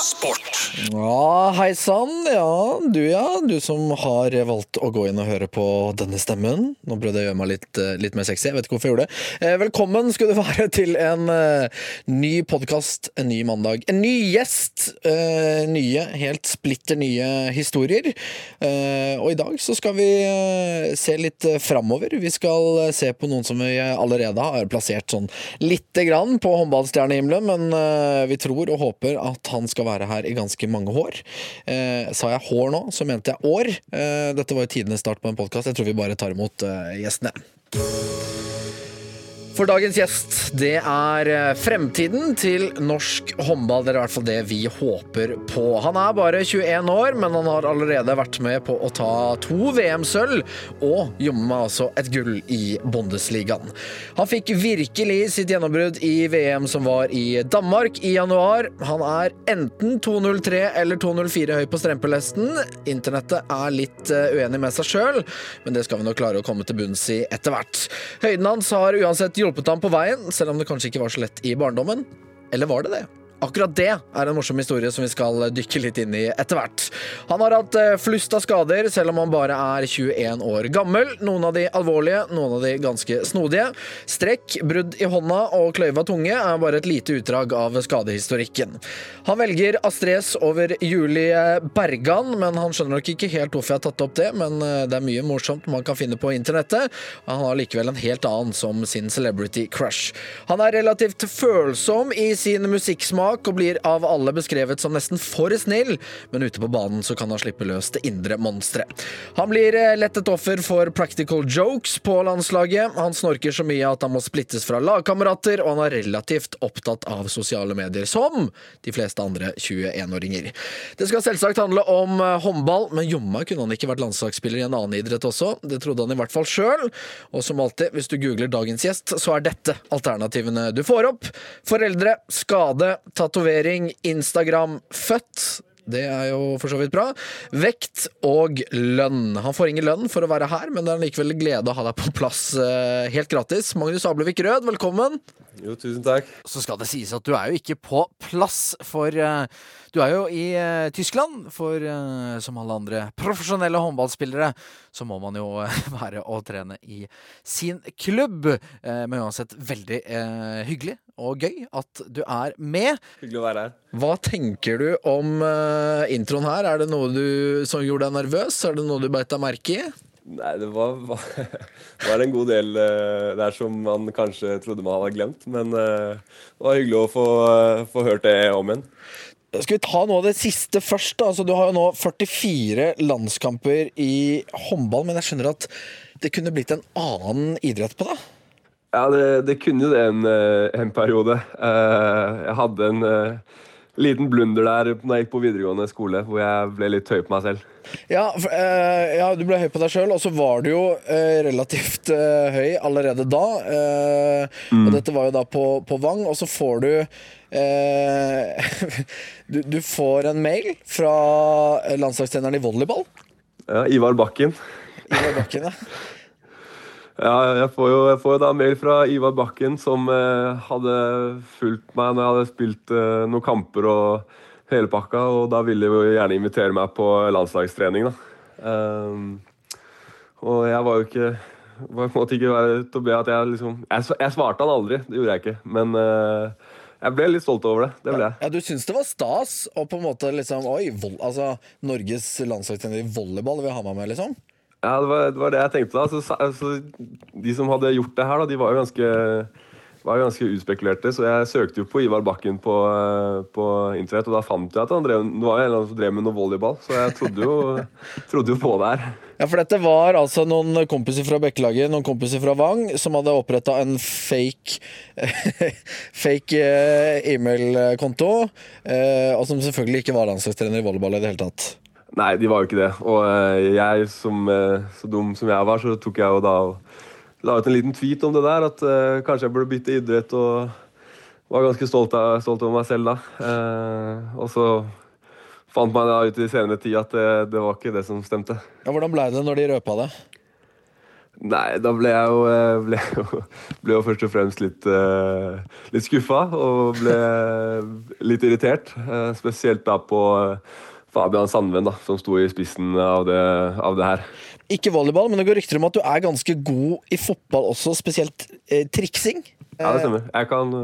Sport. Ja, hei sann. Ja, du ja. Du som har valgt å gå inn og høre på denne stemmen. Nå prøvde jeg å gjøre meg litt, eh, litt mer sexy. Jeg vet ikke hvorfor jeg gjorde det. Eh, velkommen skal du være til en eh, ny podkast, en ny mandag. En ny gjest. Nye, helt splitter nye historier. Og i dag så skal vi se litt framover. Vi skal se på noen som vi allerede har plassert sånn lite grann på håndballstjernehimmelen, men vi tror og håper at han skal være her i ganske mange år. Eh, sa jeg hår nå, så mente jeg år. Eh, dette var jo tidenes start på en podkast. Jeg tror vi bare tar imot eh, gjestene. For dagens gjest, det er eh, fremtiden til norsk håndball. Det er i hvert fall det vi håper på. Han er bare 21 år, men han har allerede vært med på å ta to VM-sølv og jommen meg altså et gull i Bundesligaen. Han fikk virkelig sitt gjennombrudd i VM som var i Danmark i januar. Han er enten 203 eller 204 høy på strempelesten. Internettet er litt eh, uenig med seg sjøl, men det skal vi nok klare å komme til bunns i etter hvert. Høyden hans har uansett hjulpet ham på veien, selv om det kanskje ikke var så lett i barndommen. Eller var det det? Akkurat det er en morsom historie som vi skal dykke litt inn i etter hvert. Han har hatt eh, flust av skader, selv om han bare er 21 år gammel. Noen av de alvorlige, noen av de ganske snodige. Strekk, brudd i hånda og kløyva tunge er bare et lite utdrag av skadehistorikken. Han velger Astres over Julie Bergan, men han skjønner nok ikke helt hvorfor jeg har tatt opp det, men eh, det er mye morsomt man kan finne på internettet. Han har likevel en helt annen som sin celebrity crush. Han er relativt følsom i sin musikksmak og blir av alle beskrevet som nesten for snill, men ute på banen så kan han slippe løs det indre monsteret. Han blir eh, lett et offer for practical jokes på landslaget. Han snorker så mye at han må splittes fra lagkamerater, og han er relativt opptatt av sosiale medier, som de fleste andre 21-åringer. Det skal selvsagt handle om eh, håndball, men jomma kunne han ikke vært landslagsspiller i en annen idrett også. Det trodde han i hvert fall sjøl, og som alltid, hvis du googler dagens gjest, så er dette alternativene du får opp. Foreldre, skade, tatovering, Instagram, født. Det er jo for så vidt bra. Vekt og lønn. Han får ingen lønn for å være her, men det er likevel glede å ha deg på plass eh, helt gratis. Magnus Ablevik Rød, velkommen. Jo, tusen takk. Så skal det sies at du er jo ikke på plass, for uh, du er jo i uh, Tyskland. For uh, som alle andre profesjonelle håndballspillere, så må man jo være og trene i sin klubb. Men uansett veldig hyggelig og gøy at du er med. Hyggelig å være her. Hva tenker du om introen her? Er det noe du som gjorde deg nervøs? Er det noe du beit deg merke i? Nei, det var, var, var en god del uh, der som man kanskje trodde man hadde glemt. Men uh, det var hyggelig å få, uh, få hørt det om igjen. Skal vi ta noe av det siste først? da? Altså, du har jo nå 44 landskamper i håndball, men jeg skjønner at det kunne blitt en annen idrett på deg? Ja, det, det kunne jo det en, en periode. jeg hadde en liten blunder der da jeg gikk på videregående skole, hvor jeg ble litt høy på meg selv. Ja, for, eh, ja du ble høy på deg sjøl, og så var du jo eh, relativt eh, høy allerede da. Og dette var jo da på, på Vang, og så får du du, du får en mail fra landslagstreneren i volleyball. Ja, Ivar Bakken. Ivar Bakken, ja. Ja, jeg får jo jeg får da mail fra Ivar Bakken, som eh, hadde fulgt meg når jeg hadde spilt eh, noen kamper og hele pakka, og da ville de gjerne invitere meg på landslagstrening, da. Um, og jeg var jo ikke var på en måte ikke til å be at jeg liksom jeg, jeg, svarte han aldri, det gjorde jeg ikke. Men eh, jeg ble litt stolt over det. Det ble jeg. Ja, Du syns det var stas å på en måte liksom Oi, vold, altså Norges landslagstrener i volleyball vil ha meg med, liksom? Ja, det var, det var, det jeg tenkte da. Så, altså, de som hadde gjort det her, da, de var jo ganske, var ganske utspekulerte. Så jeg søkte jo på Ivar Bakken på, på internett, og da fant jeg at han drev, det var en eller annen som drev med noe volleyball. Så jeg trodde jo, trodde jo på det her. Ja, for dette var altså noen kompiser fra Bekkelaget, noen kompiser fra Vang, som hadde oppretta en fake fake e-mailkonto, og som selvfølgelig ikke var landslagstrener i volleyball i det hele tatt. Nei, de var jo ikke det. Og eh, jeg, som, eh, så dum som jeg var, så tok jeg jo da og la ut en liten tweet om det der. At uh, kanskje jeg burde bytte idrett, og var ganske stolt av, stolt over meg selv da. Uh, og så fant man da ut i senere tid at det, det var ikke det som stemte. Ja, hvordan ble det når de røpa det? Nei, da ble jeg jo, ble jo, ble jo først og fremst litt, uh, litt skuffa og ble litt irritert. Uh, spesielt da på Fabian Sandven, da, som sto i spissen av det, av det, her. Ikke volleyball, men det går rykter om at du er ganske god i fotball også, spesielt eh, triksing. Ja, det stemmer. Jeg kan,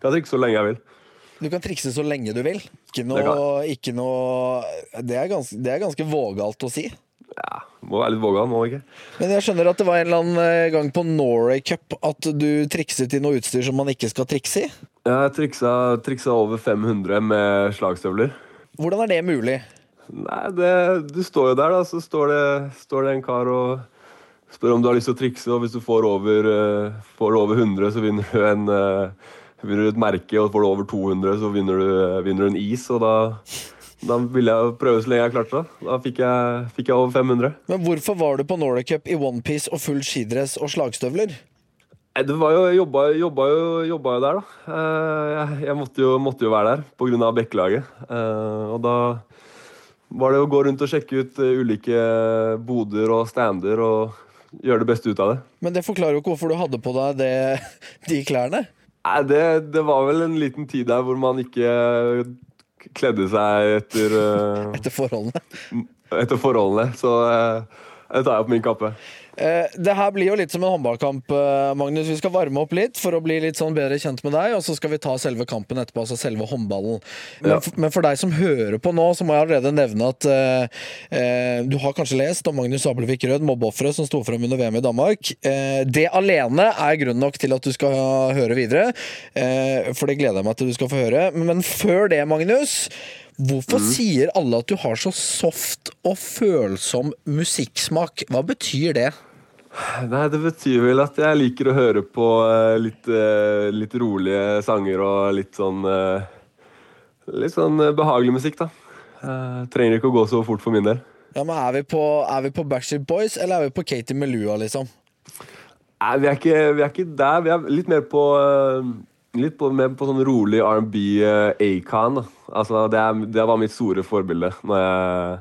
kan trikse så lenge jeg vil. Du kan trikse så lenge du vil. Ikke noe ikke noe, det, er, ganske, det er ganske vågalt å si. Ja, må være litt vågal, må ikke. Men jeg skjønner at det var en eller annen eh, gang på Norway Cup at du trikset i noe utstyr som man ikke skal trikse i? Jeg triksa, triksa over 500 med slagstøvler. Hvordan er det mulig? Nei, det, Du står jo der, da. Så står det, står det, en kar og spør om du har lyst til å trikse. Og hvis du får over, uh, får over 100, så vinner du, en, uh, vinner du et merke. Og får du over 200, så vinner du, uh, vinner du en is. Og da, da ville jeg prøve så lenge jeg klarte det. Da fikk jeg, fikk jeg over 500. Men hvorfor var du på Norway Cup i onepiece og full skidress og slagstøvler? Det var jo, jobba, jobba, jo, jobba jo der, da. Eh, jeg, jeg måtte, jo, måtte, jo, være der pga. Bekkelaget. Eh, og da var det å gå rundt og sjekke ut eh, ulike boder og stander og gjøre det beste ut av det. Men det forklarer jo ikke hvorfor du hadde på deg det, de klærne? Nei, det, det, var vel en liten tid der hvor man ikke kledde seg etter Etter forholdene? Etter forholdene. Så det tar jeg på min kappe. Eh, det her blir jo litt som en håndballkamp, eh, Magnus. Vi skal varme opp litt for å bli litt sånn bedre kjent med deg, og så skal vi ta selve kampen etterpå, altså selve håndballen. Men, ja. men for deg som hører på nå, så må jeg allerede nevne at eh, eh du har kanskje lest om Magnus Abelvik Rød, mobbeofferet som sto fram under VM i Danmark. Eh, det alene er grunn nok til at du skal høre videre, eh, for det gleder jeg meg til du skal få høre. Men før det, Magnus. Hvorfor mm. sier alle at du har så soft og følsom musikksmak? Hva betyr det? Nei, det betyr vel at jeg liker å høre på uh, litt, uh, litt, rolige sanger og litt sånn uh, Litt sånn behagelig musikk, da. trenger ikke å gå så fort for min del. Ja, men Er vi på, er vi på Backstreet Boys, eller er vi på Katie Melua, liksom? Nei, vi er ikke, vi er ikke der. Vi er litt mer på Litt på, mer på sånn rolig R&B Acon. Altså, det, er, det var mitt store forbilde når jeg,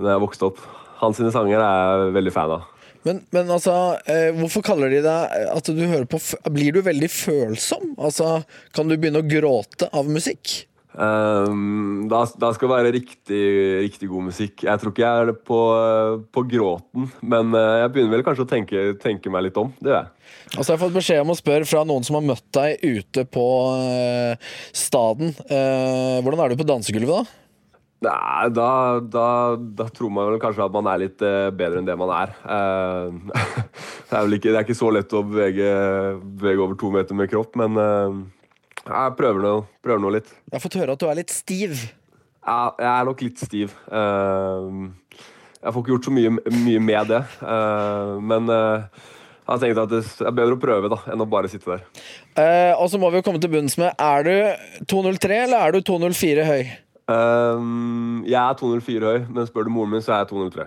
når jeg vokste opp. Hans sine sanger er jeg veldig fan av. Men, men altså, eh, hvorfor kaller de deg at du hører på Blir du veldig følsom? Altså, Kan du begynne å gråte av musikk? Um, da, da, skal det være riktig, riktig, god musikk. Jeg tror ikke jeg er på, på gråten, men uh, jeg begynner vel kanskje å tenke, tenke, meg litt om. Det gjør jeg. Altså, jeg har fått beskjed om å spørre fra noen som har møtt deg ute på uh, staden. Uh, hvordan er du på dansegulvet, da? Nei, da, da, da, tror man vel kanskje at man er litt uh, bedre enn det man er. Uh, det, er ikke, det, er ikke, så lett å bevege, bevege over to meter med kropp, men uh, jeg prøver nå, prøver nå, litt. Jeg har fått høre at du er litt stiv. Ja, jeg er nok litt stiv. jeg får ikke gjort så mye, mye med det, men jeg har tenkt at det er bedre å prøve da, enn å bare sitte der. og så må vi jo komme til bunns med Er du 203 eller er du 204 høy? Um, jeg er 204 høy, men spør du moren min, så er jeg 203.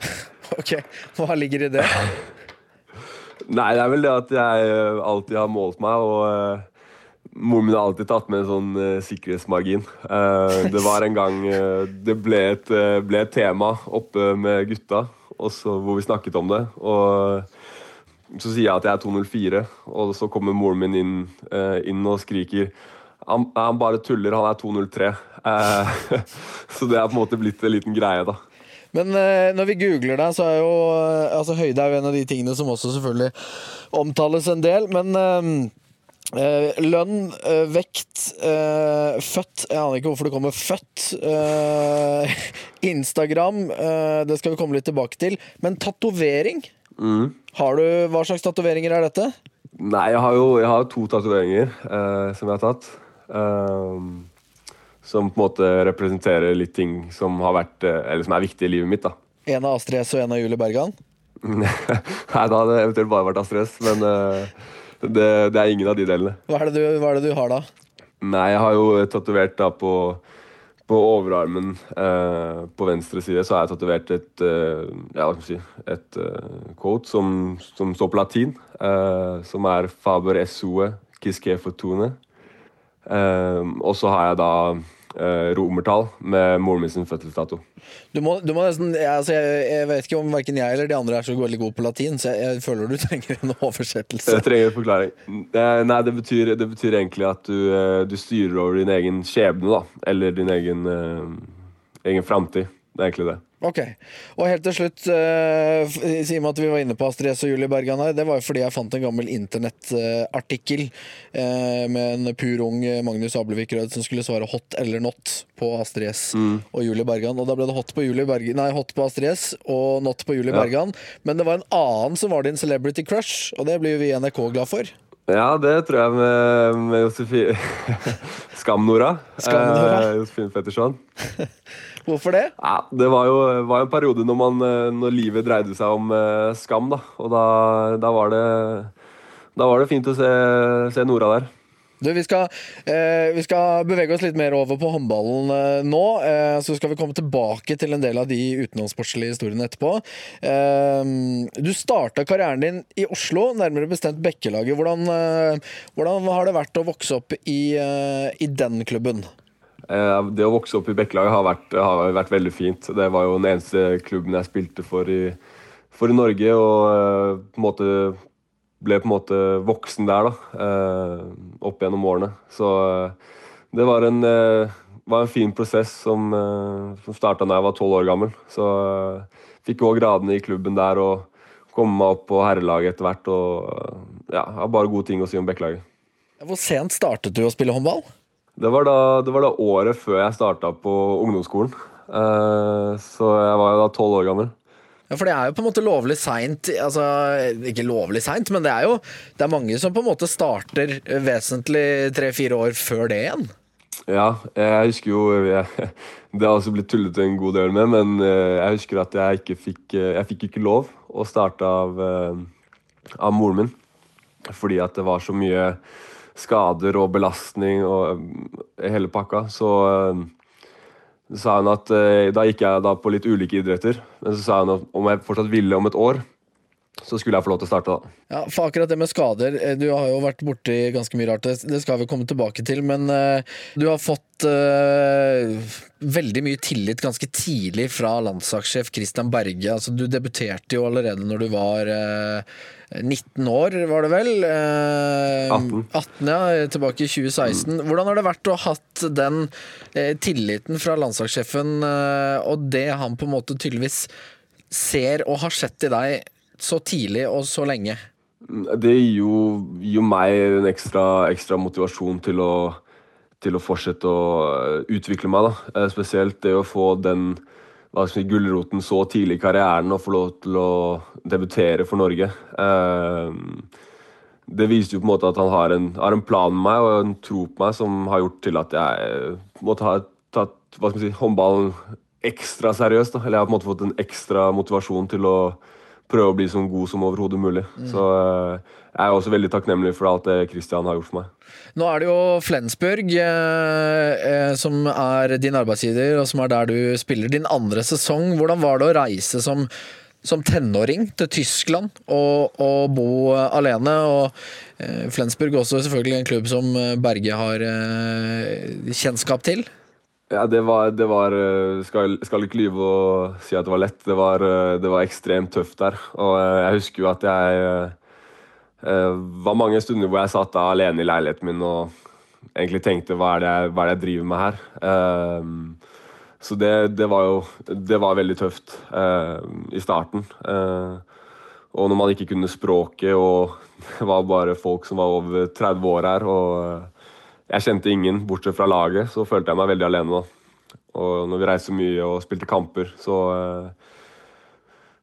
ok, Hva ligger i det? Nei, det er vel det at jeg eh, alltid har målt meg, og uh, moren min har alltid tatt med en sånn uh, sikkerhetsmargin. Uh, det var en gang det ble et, ble et, tema oppe med gutta også, hvor vi snakket om det. Og så sier jeg at jeg er 204, og så kommer moren min inn, inn og skriker han, han, bare tuller, han er 203. Eh, så det er på en måte blitt en liten greie, da. Men eh, når vi googler deg, så er jo eh, altså, høyde er jo en av de tingene som også selvfølgelig omtales en del. Men eh, eh lønn, eh, vekt, født Jeg aner ikke hvorfor det kommer født. Instagram, det skal vi komme litt tilbake til. Men tatovering? Mm. Hva slags tatoveringer er dette? Nei, jeg har jo jeg har to tatoveringer som jeg har tatt. Um, som på en måte representerer litt ting som, har vært, eh, eller som er viktig i livet mitt. da. En av Astrid S og en av Julie Bergan? Nei, da hadde det eventuelt bare vært Astrid S, men uh, det, det, er ingen av de delene. Hva er, du, hva er, det du, har da? Nei, jeg har jo tatovert da på, på overarmen eh, på venstre side så har jeg tatovert et eh, ja, hva skal si, et eh, quote som, som, står på latin, eh, som er 'Faber esue quisque fortune'. Eh, og så har jeg da eh, romertall med moren min sin fødselsdato. Du må, du må nesten, altså jeg, jeg, vet ikke om verken jeg eller de andre er så veldig gode på latin, så jeg, jeg føler du trenger en oversettelse. Jeg trenger en forklaring. Nei, det betyr, det betyr egentlig at du, eh, du, styrer over din egen skjebne, da. Eller din egen, uh, egen framtid. Det er egentlig det. Ok. Og helt til slutt, uh, si meg at vi var inne på Astrid S og Julie Bergan her. Det var jo fordi jeg fant en gammel internettartikkel uh, med en pur ung Magnus Ablevik Rød som skulle svare hot eller not på Astrid S mm. og Julie Bergan. Og da ble det hot på, Julie Bergan, nei, hot på Astrid S og not på Julie ja. Bergan. Men det var en annen som var din celebrity crush, og det blir jo vi i NRK glad for. Ja, det tror jeg med, med Josefine Skam-Nora. Skam-Nora. Eh, Josefine Petterson. Hvorfor det? Ja, det var jo, var en periode når, man, eh, når, livet dreide seg om uh, skam, da. Og da, da, var det, da var det fint å se, se Nora der. Du, vi, skal, eh, vi, skal, bevege oss litt mer over på håndballen eh, nå. Eh, så skal vi komme tilbake til en del av de utenlandssportslige historiene etterpå. Eh, du starta karrieren din i Oslo, nærmere bestemt Bekkelaget. Hvordan, hvordan, har det vært å vokse opp i, i den klubben? Eh, det å vokse opp i Bekkelaget har, har, vært veldig fint. Det var jo den eneste klubben jeg spilte for i, for i Norge. Og eh, på en måte ble på en måte voksen der, da. Eh, opp gjennom årene. Så det var en, var en fin prosess som, som starta da jeg var tolv år gammel. Så fikk òg gradene i klubben der og komme meg opp på herrelaget etter hvert. Og ja, har bare gode ting å si om Bekkelaget. Hvor sent startet du å spille håndball? Det var, da, det var da året før jeg starta på ungdomsskolen. Uh, så jeg var da tolv år gammel. Ja, For det er jo på en måte lovlig seint. Altså, ikke lovlig seint, men det er jo det er mange som på en måte starter vesentlig tre-fire år før det igjen. Ja, jeg husker jo jeg, Det har også blitt tullet en god del med, men eh, jeg husker at jeg ikke fikk eh, Jeg fikk ikke lov å starte av, av moren min. Fordi at det var så mye skader og belastning og eh, hele pakka. Så uh, sa hun at uh, Da gikk jeg da på litt ulike idretter. Men så sa hun om jeg fortsatt ville om et år, så skulle jeg få lov til å starte da. Ja, for akkurat det med skader, du har jo vært borti ganske mye rart, det skal vi komme tilbake til. Men uh, du har fått uh, veldig mye tillit ganske tidlig fra landslagssjef Christian Berge. Altså, du debuterte jo allerede når du var uh, 19 år, var det vel? Eh, 18. 18. ja, Tilbake i 2016. Mm. Hvordan har det vært å ha hatt den eh, tilliten fra landslagssjefen, eh, og det han på en måte tydeligvis ser og har sett i deg så tidlig og så lenge? Det gir jo, gir meg en ekstra, ekstra motivasjon til å, til å, fortsette å utvikle meg. Da. Eh, spesielt det å få den si, gulroten så tidlig i karrieren og få lov til å debutere for Norge. Eh, det viser jo på en måte at han har en, har en, plan med meg og en tro på meg som har gjort til at jeg måtte ha tatt hva si, håndballen ekstra seriøst. Da. Eller jeg har på en måte fått en ekstra motivasjon til å prøve å bli så god som overhodet mulig. Mm. Så eh, jeg er også veldig takknemlig for alt det Christian har gjort for meg. Nå er det jo Flensburg eh, eh, som er din arbeidsgiver, og som er der du spiller din andre sesong. Hvordan var det å reise som, som tenåring til Tyskland og, og bo alene? Og eh, Flensburg også selvfølgelig en klubb som Berge har eh, kjennskap til? Ja, det var, det var eh, skal, skal, ikke lyve og si at det var lett. Det var, eh, det var ekstremt tøft der. Og eh, jeg husker jo at jeg var mange stunder hvor jeg satt da alene i leiligheten min og egentlig tenkte hva er det jeg, er det jeg driver med her? Så det, det, var jo Det var veldig tøft i starten. Og når man ikke kunne språket og det var bare folk som var over 30 år her. og jeg kjente ingen, bortsett fra laget, så følte jeg meg veldig alene da. Og når vi reiste mye og spilte kamper, så, eh,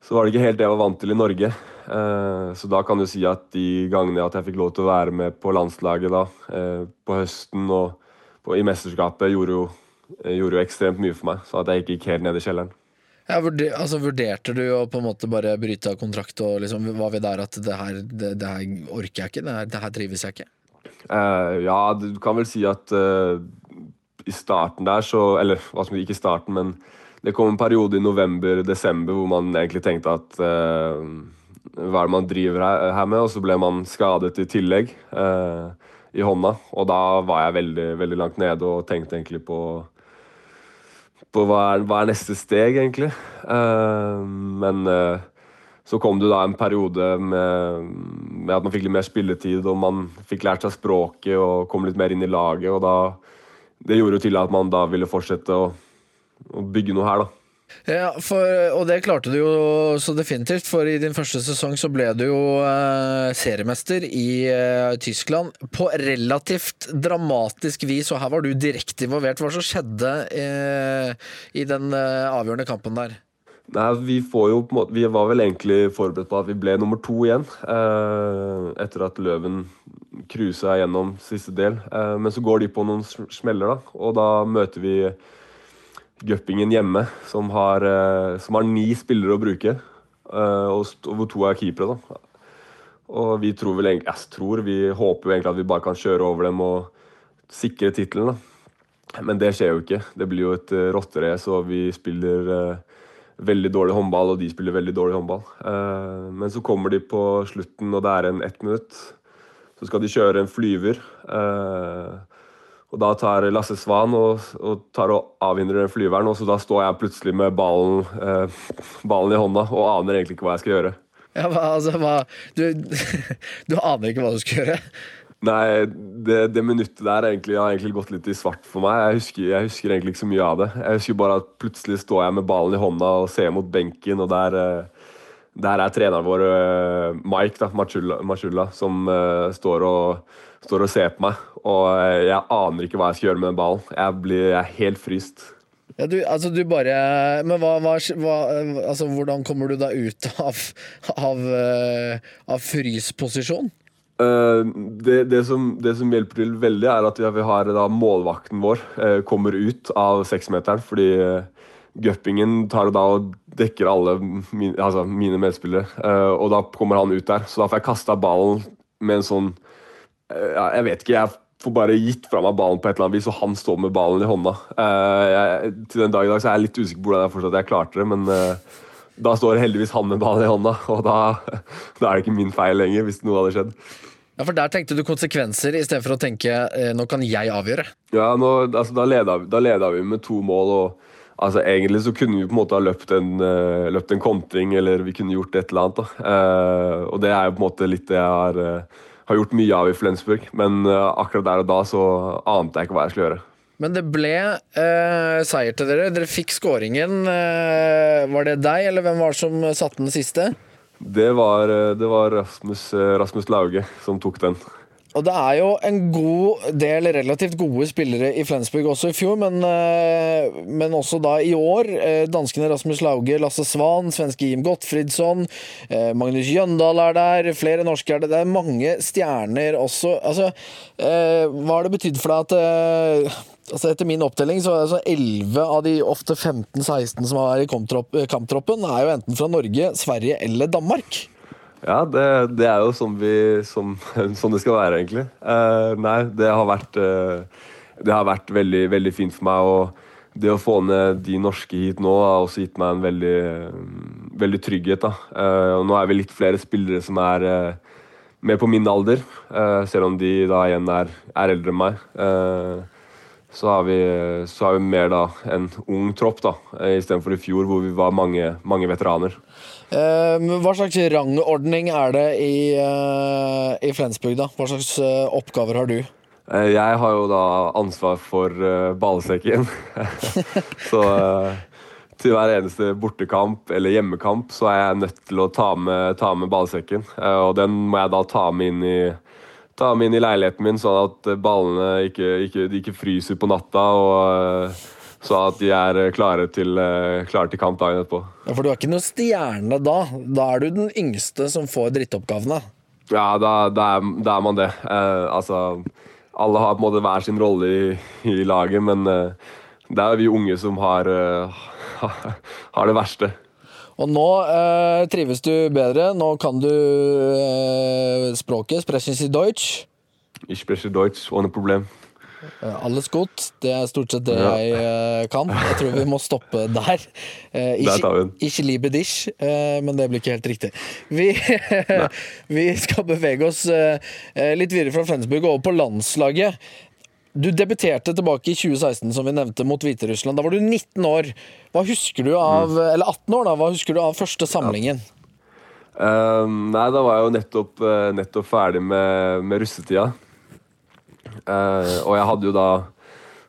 så var det ikke helt det jeg var vant til i Norge. Eh, så da kan du si at de gangene at jeg fikk lov til å være med på landslaget da, eh, på høsten og på, i mesterskapet, gjorde jo, gjorde jo, ekstremt mye for meg. Så at jeg ikke gikk helt ned i kjelleren. Ja, altså, vurderte du å på en måte bare bryte av kontrakt og liksom, var vi der at det her, det, det her orker jeg ikke, det her, det her trives jeg ikke? Uh, ja, du kan vel si at uh, i starten der, så Eller hva vi ikke starten, men det kom en periode i november-desember hvor man egentlig tenkte at uh, hva er det man driver her, med? Og så ble man skadet i tillegg i hånda. Og da var jeg veldig, veldig langt nede og tenkte egentlig på, på hva, er, hva er neste steg, egentlig. Men så kom det da en periode med, med, at man fikk litt mer spilletid, og man fikk lært seg språket og kom litt mer inn i laget. og da, Det gjorde jo til at man da ville fortsette å å bygge noe her, da. Ja, for, og det klarte du jo så definitivt, for i din første sesong så ble du jo eh, seriemester i eh, Tyskland på relativt dramatisk vis, og her var du direkte involvert. Hva som skjedde eh, i den eh, avgjørende kampen der? Nei, vi, jo, vi, var vel egentlig forberedt på at vi ble nummer to igjen, eh, etter at Løven cruisa gjennom siste del. Eh, men så går de på noen smeller, da, og da møter vi Guppingen hjemme, som har, eh, som har, ni spillere å bruke. Eh, og hvor to er keepere. da. Og vi tror vel egentlig, jeg tror, vi håper jo egentlig at vi bare kan kjøre over dem og sikre tittelen. Men det skjer jo ikke. Det blir jo et uh, rotterace, og vi spiller uh, veldig dårlig håndball, og de spiller veldig dårlig håndball. Uh, men så kommer de på slutten, og det er en ett minutt. Så skal de kjøre en flyver. Uh, og Da tar Lasse Svan og, og tar og avhindrer den flyveren, og så da står jeg plutselig med ballen, eh, ballen, i hånda og aner egentlig ikke hva jeg skal gjøre. Ja, altså, hva, du, du, aner ikke hva du skal gjøre? Nei, det, det minuttet der egentlig, har egentlig gått litt i svart for meg. Jeg husker, jeg husker, egentlig ikke så mye av det. Jeg husker bare at plutselig står jeg med ballen i hånda og ser mot benken, og der, eh, der er treneren vår, eh, Mike da, Machulla, som uh, står og står og ser på meg, og jeg aner ikke hva jeg skal gjøre med den ballen. Jeg blir jeg er helt fryst. Ja, du, altså du bare Men hva, hva, hva, altså, hvordan kommer du da ut av, av, av frysposisjon? Uh, det, det, som, det, som, hjelper til veldig, er at vi har da målvakten vår uh, kommer ut av seksmeteren. Fordi uh, Guppingen tar da og dekker alle min, altså mine medspillere. og da kommer han ut der. Så da får jeg kasta ballen med en sånn Eh, Jeg vet ikke. Jeg får bare gitt fra meg ballen på et eller annet vis, og han står med ballen i hånda. Jeg, til den dag i dag så er jeg litt usikker på hvordan jeg fortsatt jeg klarte det, men da står heldigvis han med ballen i hånda, og da, da, er det ikke min feil lenger, hvis noe hadde skjedd. Ja, For der tenkte du konsekvenser, i stedet for å tenke uh, nå kan jeg avgjøre? Ja, nå, altså, da, leda, da leda vi med to mål. og altså Egentlig så kunne vi på en måte ha løpt en, uh, løpt en kontring, eller vi kunne gjort et eller annet. Uh, og det er jo på en måte litt det jeg har har gjort mye av i Flensburg. Men akkurat der og da så ante jeg ikke hva jeg skulle gjøre. Men det ble uh, seier til dere. Dere fikk skåringen. Uh, var det deg, eller hvem var det som satte den siste? Det var, det var Rasmus, Rasmus Lauge som tok den. Og det er jo en god del relativt gode spillere i Flensburg også i fjor, men, eh, men også da i år. Eh, danskene Rasmus Lauge, Lasse Svan, svenske Jim Gottfridsson, eh, Magnus Jøndal er der, flere norske er det. Det er mange stjerner også. Altså, hva har det betydd for deg at altså Etter min opptelling så er det 11 av de ofte 15-16 som er i kamptroppen, er jo enten fra Norge, Sverige eller Danmark. Ja, det, det, er jo sånn, vi, som, sånn det skal være, egentlig. Uh, nei, det har vært, uh, det har vært veldig, veldig, fint for meg. Og det å få ned de norske hit nå har også gitt meg en veldig, veldig trygghet. Uh, og nå er vi litt flere spillere som er med på min alder, selv om de da igjen er, er eldre enn meg. Så har, vi, så har vi mer da en ung tropp, da, istedenfor i fjor hvor vi var mange, mange veteraner. Eh, hva slags rangordning er det i, eh, i Flensburg, da? Hva slags eh, oppgaver har du? Eh, jeg har jo da ansvar for uh, ballsekken. så til hver eneste bortekamp eller hjemmekamp så er jeg nødt til å ta med, ta med ballsekken. og den må jeg da ta med inn i ta dem inn i leiligheten min, sånn at ballene ikke, ikke, ikke fryser på natta. og så at de er eh, klare til, eh, klare til kamp dagen etterpå. Ja, For du er ikke noen stjerne da? Da er du den yngste som får drittoppgavene? Ja, da, da, er, da er, man det. Eh, altså Alle har på en måte hver sin rolle i, i laget, men eh, det er vi unge som har, eh, har det verste. Og nå eh, trives du bedre. Nå kan du språket. Sprechen Sie Deutsch? Ich spreche Deutsch ohne Problem. Alles godt. Det er stort sett det ja. jeg uh, kan. Jeg tror vi må stoppe der. Eh, ikke, ikke liebe dich, eh, men det blir ikke helt riktig. Vi, vi skal bevege oss litt videre fra Flensburg og over på landslaget. Du debuterte tilbake i 2016, som vi nevnte, mot Hviterussland. Da var du 19 år. Hva husker du av, mm. Eller 18 år, da. Hva husker du av første samlingen? Ja. Uh, nei, da var jeg jo nettopp, nettopp ferdig med, med russetida. Uh, og jeg hadde jo da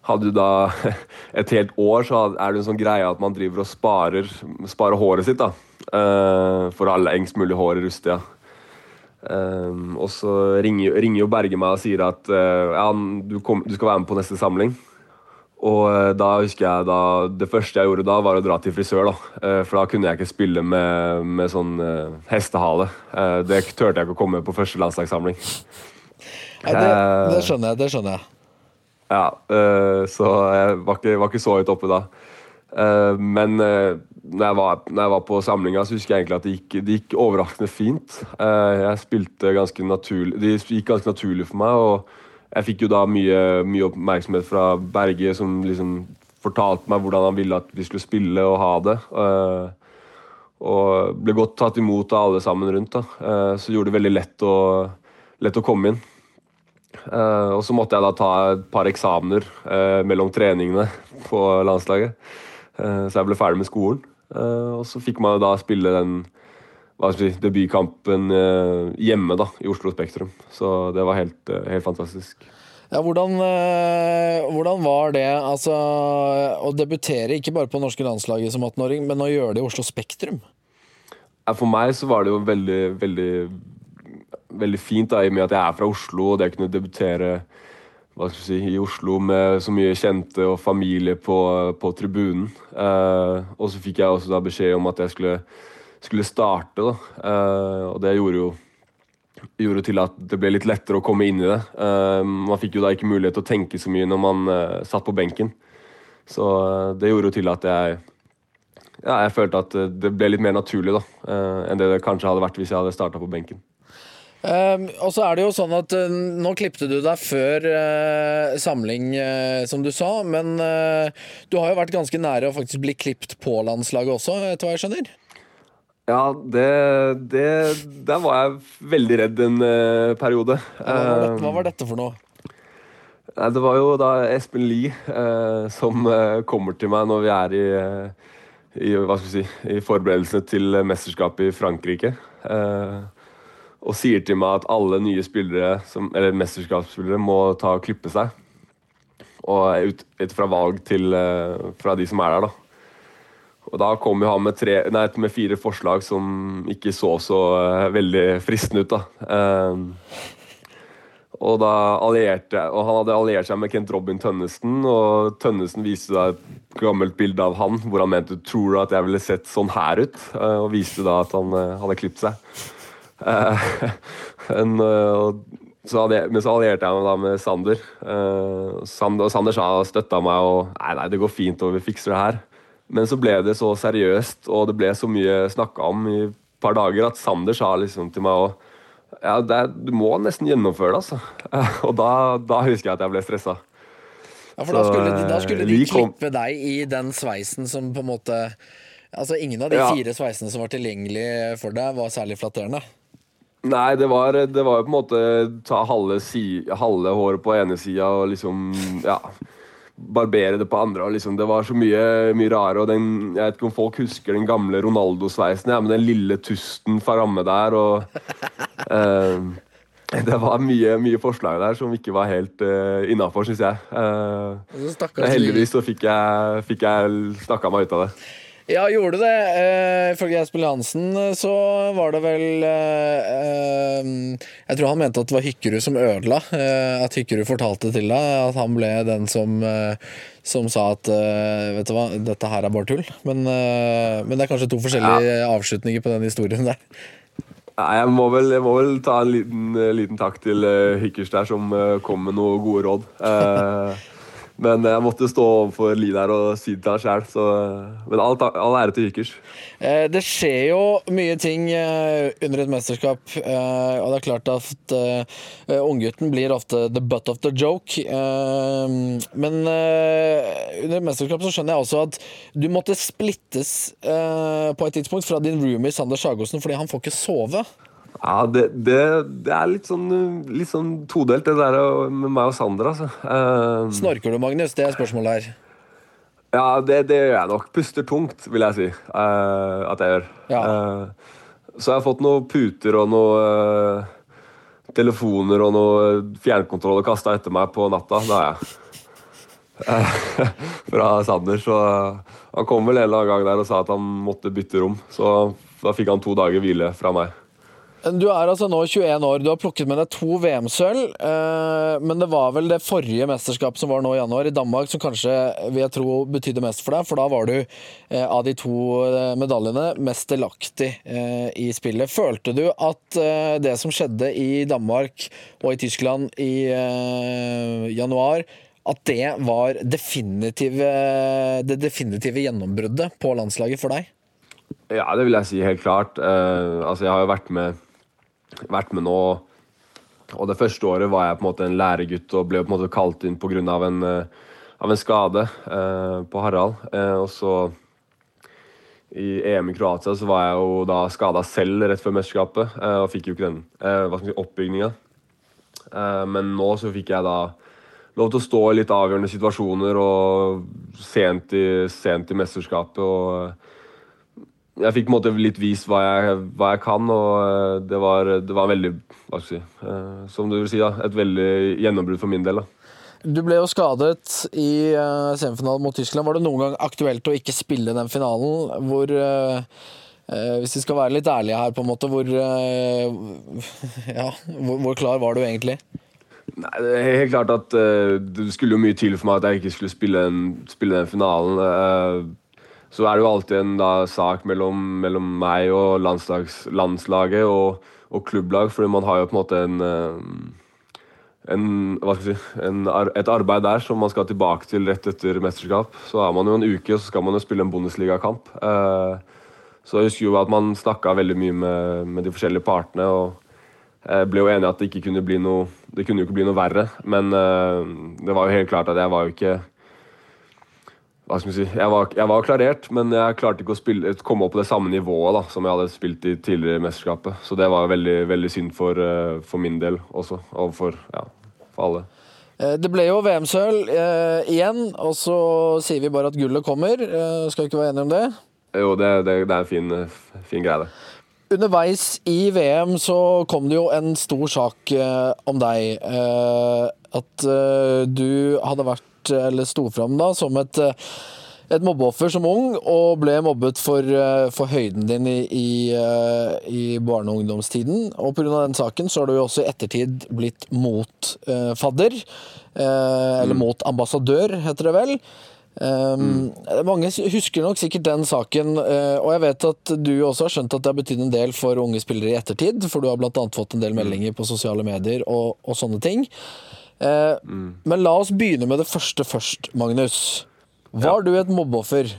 hadde jo da et helt år så er det en sånn greie at man driver og sparer, sparer håret sitt. da, uh, For å ha lengst mulig hår i rusttida. Um, og så ringer, ringer, jo Berge meg og sier at uh, ja, du, kom, du, skal være med på neste samling. Og uh, da husker jeg da, Det første jeg gjorde da, var å dra til frisør. da, uh, For da kunne jeg ikke spille med, med sånn hestehale. det turte jeg ikke å komme med på første landslagssamling. Nei, det, det, skjønner jeg. Det skjønner jeg. Ja, så jeg var ikke, var ikke så høyt oppe da. men når jeg, var, når jeg var på samlinga, så husker jeg egentlig at det gikk, det gikk overraskende fint. Eh, jeg spilte ganske naturlig Det gikk ganske naturlig for meg, og jeg fikk jo da mye, mye oppmerksomhet fra Berge, som liksom fortalte meg hvordan han ville at vi skulle spille og ha det. Eh, og ble godt tatt imot av alle sammen rundt. da. Eh, så gjorde det veldig lett å, lett å komme inn. og så måtte jeg da ta et par eksamener mellom treningene på landslaget. så jeg ble ferdig med skolen. Eh, og så fikk man da spille den hva skal si, debutkampen uh, hjemme da, i Oslo Spektrum. Så det var helt, uh, helt fantastisk. Ja, hvordan, hvordan, var det altså, å debutere ikke bare på norske landslaget som 18-åring, men å gjøre det i Oslo Spektrum? For meg så var det jo veldig, veldig, veldig fint, da, i og med at jeg er fra Oslo, og det å kunne debutere hva skal si, i Oslo med så mye kjente og familie på, på tribunen. Eh, og så fikk jeg også da beskjed om at jeg skulle, skulle starte, da. Eh, og det gjorde jo gjorde til at det ble litt lettere å komme inn i det. Eh, man fikk jo da ikke mulighet til å tenke så mye når man eh, satt på benken. Så eh, det gjorde jo til at jeg ja, jeg følte at det ble litt mer naturlig da, eh, enn det det kanskje hadde vært hvis jeg hadde starta på benken. Um, og så er det jo sånn at uh, Nå klipte du deg før uh, samling, uh, som du sa, men du har jo vært ganske nære å faktisk bli klipt på landslaget også, etter hva jeg skjønner? Ja, det, det Der var jeg veldig redd en periode. Hva var, dette, hva var, dette, for noe? Nei, det var jo da Espen Lie som kommer til meg når vi er i, i, hva skal vi si, i forberedelsene til mesterskapet i Frankrike. Uh, og sier til meg at alle nye spillere, som, eller mesterskapsspillere må ta og klippe seg. Og ut, ut fra valg til, uh, fra de som er der, da. Og da kom jo han med, tre, nei, med fire forslag som ikke så så uh, veldig fristende ut, da. Uh, og da allierte Og han hadde alliert seg med Kent Robin Tønnesen, og Tønnesen viste da et gammelt bilde av han hvor han mente tror du at jeg ville sett sånn her ut, og viste da at han hadde klippet seg. Eh, en, eh, så hadde, men så allierte jeg meg da med Sander. Uh, Sander og Sander sa støtta meg og nei, nei, det går fint, og vi fikser det her. Men så ble det så seriøst, og det ble så mye snakka om i et par dager, at Sander sa liksom til meg òg ja, er, du må nesten gjennomføre det, altså. Uh, og da, da, husker jeg at jeg ble stressa. Ja, for så, da skulle, de, da skulle de klippe deg i den sveisen som på en måte Altså, ingen av de ja. fire sveisene som var tilgjengelige for deg, var særlig flatterende? Nei, det var, det var jo på en måte ta halve, si, halve håret på ene sida og liksom Ja. Barbere det på andre. og liksom, Det var så mye, mye rare. og den, Jeg vet ikke om folk husker den gamle Ronaldo-sveisen, ja, med den lille tusten framme der. og eh, Det var mye, mye, forslag der som ikke var helt uh, innafor, syns jeg. Uh, heldigvis så fikk jeg, fikk jeg snakka meg ut av det. Ja, gjorde det. Eh, ifølge Espen Hansen eh, så var det vel eh, eh, Jeg tror han mente at det var Hykkerud som ødela. Eh, at Hykkerud fortalte til deg at han ble den som, eh, som sa at Vet du hva, dette her er bare tull. Men, men det er kanskje to forskjellige ja. avslutninger på den historien der. Nei, jeg, må vel, jeg må vel ta en liten, liten takk til Hykkers der, som kom med noen gode råd. Men jeg måtte stå overfor Line her og si det til han sjæl. Men all, all ære til Hykers. Eh, det skjer jo mye ting eh, under et mesterskap, eh, og det er klart at unggutten blir ofte the butt of the joke. Men under et mesterskap så skjønner jeg også at du måtte splittes på et tidspunkt fra din roomie Sander Sagosen fordi han får ikke sove. Ja, det, det, det, er litt sånn, litt sånn todelt, det der med meg og Sander, altså. Uh, Snorker du, Magnus? Det er spørsmålet her. Ja, det, det, gjør jeg nok. Puster tungt, vil jeg si uh, at jeg gjør. Ja. Uh, så jeg har fått noen puter og noen telefoner og noen fjernkontroller kasta etter meg på natta. Det har jeg. Fra Sander. Så han kom vel en eller annen gang der og sa at han måtte bytte rom. Så da fikk han to dager hvile fra meg. Du er altså nå 21 år. Du har plukket med deg to VM-sølv. Eh, men det var vel det forrige mesterskapet som var nå i januar, i Danmark, som kanskje vil jeg tro betydde mest for deg. For da var du eh, av de to eh, medaljene mest delaktig i spillet. Følte du at det som skjedde i Danmark og i Tyskland i januar, at det var definitive, det definitive gjennombruddet på landslaget for deg? Ja, det vil jeg si helt klart. altså, jeg har jo vært med vært med nå Og det første året var jeg på en måte en læregutt og ble på en måte kalt inn pga. En, uh, av en skade uh, på Harald. Uh, og så i EM i Kroatia så var jeg jo da skada selv rett før mesterskapet og fikk jo ikke den skal si, oppbygninga. men nå så fikk jeg da lov til å stå i litt avgjørende situasjoner og sent i, sent i mesterskapet. og jeg fikk på en måte litt vist hva jeg, hva jeg kan, og eh, det var, det var veldig Hva skal jeg si uh, Som du vil si, da. Et veldig gjennombrudd for min del. da. Du ble jo skadet i uh, semifinalen mot Tyskland. Var det noen gang aktuelt å ikke spille den finalen? Hvor Hvis vi skal være litt ærlige her, på en måte, hvor Ja, hvor, hvor, klar var du egentlig? Nei, det er helt klart at det skulle jo mye til for meg at jeg ikke skulle spille, den, spille den finalen så er det jo alltid en da, sak mellom, mellom, meg og landslaget og, og, klubblag, fordi man har jo på en måte en, eh, en, si, en, et arbeid der som man skal tilbake til rett etter mesterskap. Så har man jo en uke, og så skal man jo spille en Bundesliga-kamp. Eh, så jeg husker jo at man snakka veldig mye med, med, de forskjellige partene. og jeg ble jo enig at det ikke kunne bli noe det kunne jo ikke bli noe verre. Men det var jo helt klart at jeg var jo ikke hva skal si, jeg var, jeg var, klarert, men jeg klarte ikke å spille, komme opp på det samme nivået da, som jeg hadde spilt i tidligere mesterskapet. Så det var veldig, veldig synd for, eh, for, min del også, og for, ja, for alle. Eh, det ble jo VM-sølv eh, igjen, og så sier vi bare at gullet kommer. Eh, skal vi ikke være enige om det? Jo, det, det, det er en fin, fin greie, det. Underveis i VM så kom det jo en stor sak eh, om deg. Eh, at du hadde vært eller sto fram da, som et, eh, et mobbeoffer som ung, og ble mobbet for, eh, for høyden din i, i, eh, i barne- og ungdomstiden. Og pga. den saken så har du jo også i ettertid blitt motfadder. Eh, eller mm. mot ambassadør, heter det vel. Um, mm. Mange husker nok sikkert den saken, uh, og jeg vet at du også har skjønt at det har betydd en del for unge spillere i ettertid, for du har bl.a. fått en del mm. meldinger på sosiale medier og, og sånne ting. Eh, mm. Men la oss begynne med det første først, Magnus. Var ja. du et mobbeoffer?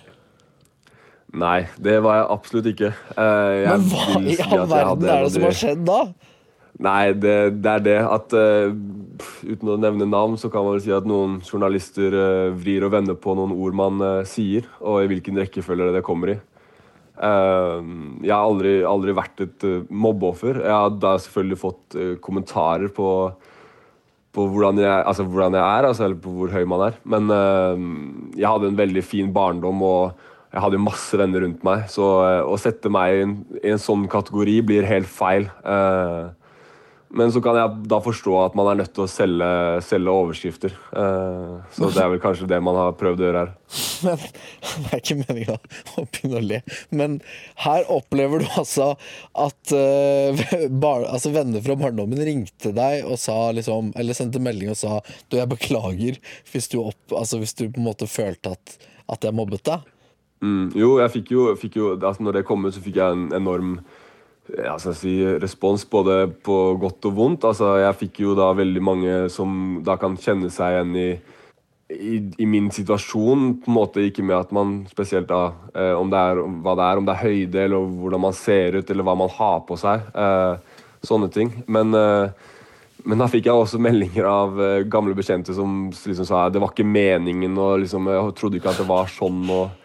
Nei, det var jeg absolutt ikke. Jeg men hva i all verden er det som har skjedd da? Nei, det, det er det at uh, Uten å nevne navn, så kan man vel si at noen journalister uh, vrir og vender på noen ord man uh, sier, og i hvilken rekkefølge det kommer i. jeg har aldri, aldri vært et mobbeoffer. Jeg har da selvfølgelig fått kommentarer på på hvordan jeg, altså hvordan jeg er, altså, eller på hvor høy man er. Men uh, jeg hadde en veldig fin barndom, og jeg hadde masse venner rundt meg. Så uh, å sette meg i en, i en, sånn kategori blir helt feil. Uh, men så kan jeg da forstå at man er nødt til å selge, selge overskrifter. Uh, så det er vel kanskje det man har prøvd å gjøre her. Men Det er ikke meninga å begynne å le, men her opplever du altså at uh, bar, altså venner fra barndommen ringte deg og sa liksom, eller sendte melding og sa du, jeg beklager hvis du, opp, altså, hvis du på en måte følte at, at jeg mobbet deg. Mm, jo, jeg fikk jo, fikk jo altså, Når det kom ut, så fikk jeg en enorm ja, si, respons både på godt og vondt. Altså, jeg fikk jo da veldig mange som da kan kjenne seg igjen i i, i, min situasjon på en måte ikke med at man spesielt da eh, om det er hva det er, om det er høyde eller hvordan man ser ut eller hva man har på seg. Eh, sånne ting. Men, eh, men da fikk jeg også meldinger av eh, gamle bekjente som liksom sa det var ikke meningen, og liksom, jeg trodde ikke at det var sånn. og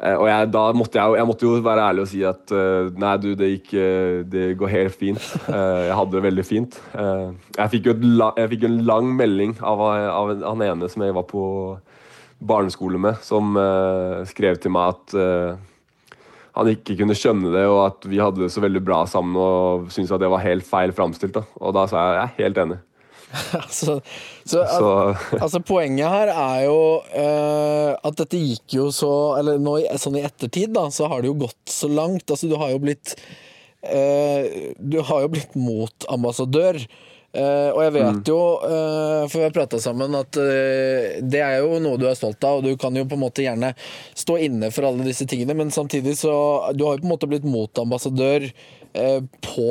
og jeg, da måtte jeg, jeg, måtte jo være ærlig og si at uh, nei, du, det, gikk, uh, det går helt fint. Jeg hadde det veldig fint. jeg fikk jo la, jeg fikk en lang melding av, av, han ene som jeg var på barneskole med, som skrev til meg at han ikke kunne skjønne det, og at vi hadde det så veldig bra sammen og syntes at det var helt feil framstilt. Og da sa jeg jeg er helt enig. altså, så, så. altså, poenget her er jo uh, at dette gikk jo så Eller nå sånn i ettertid, da, så har det jo gått så langt. Altså, du har jo blitt uh, Du har jo blitt motambassadør. Uh, og jeg vet mm. jo, uh, for vi har prata sammen, at uh, det er jo noe du er stolt av, og du kan jo på en måte gjerne stå inne for alle disse tingene, men samtidig så Du har jo på en måte blitt motambassadør på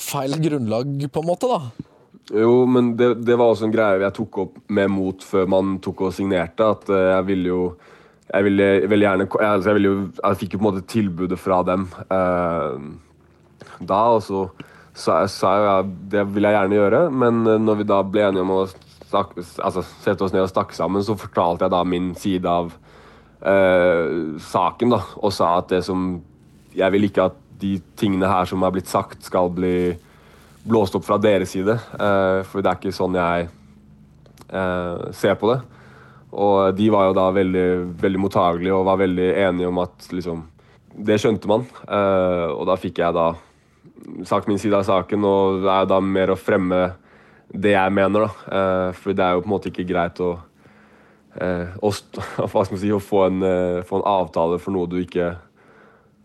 feil grunnlag, på en måte, da. Jo, men det, det, var også en greie jeg tok opp med Mot før man tok og signerte. At uh, jeg ville jo Jeg ville veldig gjerne jeg, altså jeg, jo, jeg, fikk jo på en måte tilbudet fra dem eh, da, og så sa jeg at det vil jeg gjerne gjøre. Men uh, når vi da ble enige om å stak, altså, sette oss ned og snakke sammen, så fortalte jeg da min side av saken, da, og sa at det som Jeg vil ikke at de tingene her som er blitt sagt, skal bli blåst opp fra deres side. Uh, for det er ikke sånn jeg uh, ser på det. Og de var jo da veldig, veldig mottagelige og var veldig enige om at liksom Det skjønte man. Uh, og da fikk jeg da sagt min side av saken, og det er da mer å fremme det jeg mener, da. for det er jo på en måte ikke greit å, å, si, å få, en, få en avtale for noe du ikke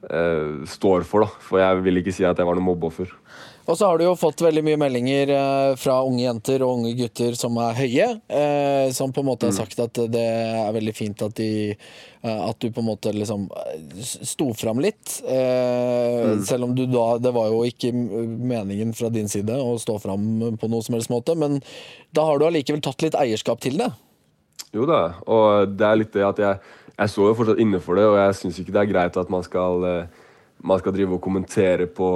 står for. da. For jeg vil ikke si at jeg var noe mobbeoffer. Og så har du jo fått veldig mye meldinger eh, fra unge jenter og unge gutter som er høye, eh, som på en måte har mm. sagt at det er veldig fint at, de, eh, at du på en måte liksom sto fram litt. Mm. Selv om du da Det var jo ikke meningen fra din side å stå fram på noe som helst måte, men da har du allikevel tatt litt eierskap til det? Jo da, og det er litt det at jeg, jeg står jo fortsatt inne for det, og jeg syns ikke det er greit at man skal man skal drive og kommentere på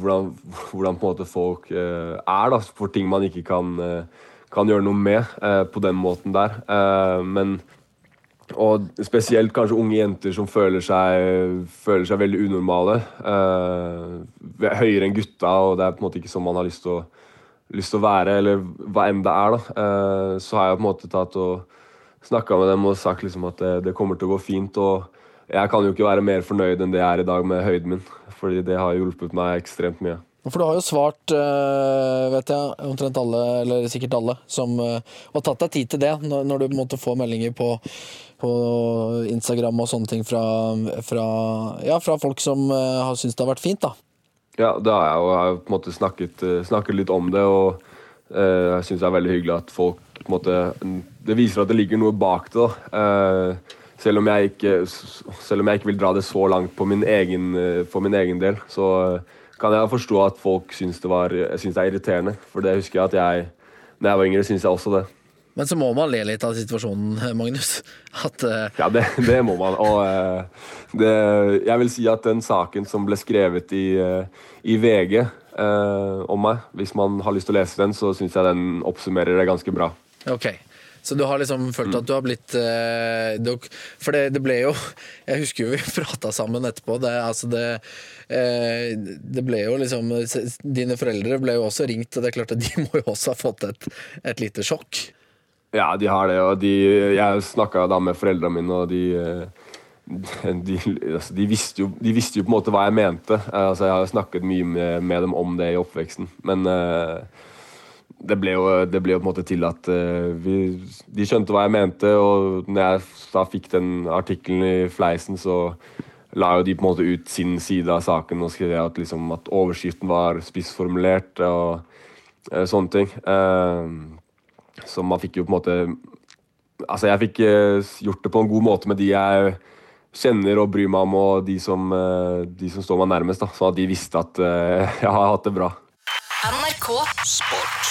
hvordan, hvordan på folk eh, er da, for ting man ikke kan, eh, kan gjøre noe med eh, på den måten der. Eh, men og spesielt kanskje unge jenter som føler seg, føler seg veldig unormale. Eh, høyere enn gutta, og det er på en måte ikke sånn man har lyst til å, være, eller hva enn det er. da. Eh, så har jeg på en måte tatt og snakka med dem og sagt liksom at det, det kommer til å gå fint. og jeg kan jo ikke være mer fornøyd enn det jeg er i dag med høyden min. Fordi det har hjulpet meg ekstremt mye. For du har jo svart, eh, vet jeg, omtrent alle, eller sikkert alle, som har eh, tatt deg tid til det, når du måtte få meldinger på, på Instagram og sånne ting fra, fra, ja, fra folk som eh, har syntes det har vært fint, da. Ja, det har jeg, og jeg har på en måte snakket, snakket litt om det, og jeg syns det er veldig hyggelig at folk på en måte Det viser at det ligger noe bak det. da. Uh, selv om, jeg ikke, selv om jeg ikke, vil dra det så langt min egen, eh, for min egen del, så eh, kan jeg forstå at folk syns det, var, syns det er irriterende. For det husker jeg at jeg, da jeg var yngre, syns jeg også det. Men så må man le litt av situasjonen, Magnus. At, uh... Ja, det, det, må man. Og uh, det, jeg vil si at den saken som ble skrevet i, uh, i VG om meg, hvis man har lyst til å lese den, så syns jeg den oppsummerer det ganske bra. Okay. Så du har liksom følt at du har blitt uh, For det, det, ble jo Jeg husker jo vi prata sammen etterpå. Det, altså det, eh, det, ble jo liksom Dine foreldre ble jo også ringt, og det er klart at de må jo også ha fått et, et lite sjokk. Ja, de har det. Og de, jeg snakka da med foreldrene mine, og de de, altså, de, visste jo, de, visste jo, på en måte hva jeg mente. Altså, jeg har snakket mye med, med, dem om det i oppveksten. Men uh, det ble, jo, det ble jo på en måte til at uh, vi, de skjønte hva jeg mente. Og når jeg da fikk den artikkelen i fleisen, så la jo de på en måte ut sin side av saken og skrev at, liksom, at overskriften var spissformulert og uh, sånne ting. Uh, så man fikk jo på en måte Altså, jeg fikk gjort det på en god måte med de jeg kjenner og bryr meg om, og de som, de som står meg nærmest, da, sånn at de visste at jeg har hatt det bra. NRK Sport.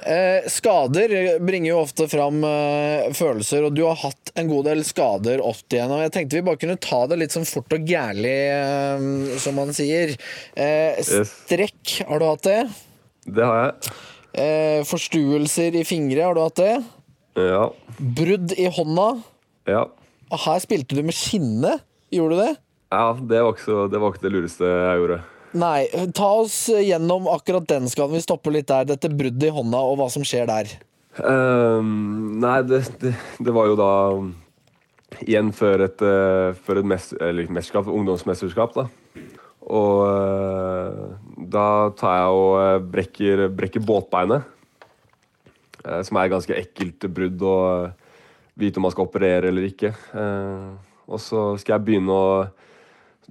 Eh, skader bringer jo ofte fram eh, følelser, og du har hatt en god del skader opp igjen. Og jeg tenkte vi bare kunne ta det litt sånn fort og gærlig, eh, som man sier. Strekk, har du hatt det? Det har jeg. Forstuelser i fingre, har du hatt det? Ja. Brudd i hånda. Ja. Og her spilte du med skinne. Gjorde du det? ja det, var ikke så, det var ikke det lureste jeg gjorde. Nei. Ta oss gjennom akkurat den skaden. Vi stopper litt der. Dette bruddet i hånda, og hva som skjer der. Um, nei, det, det, det var jo da igjen før et, uh, før et mest, mesterskap, ungdomsmesterskap. da. Og eh, da tar jeg og eh, brekker, brekker båtbeinet. eh, som er et ganske ekkelt brudd å eh, vite om man skal operere eller ikke. Eh, og så skal jeg begynne å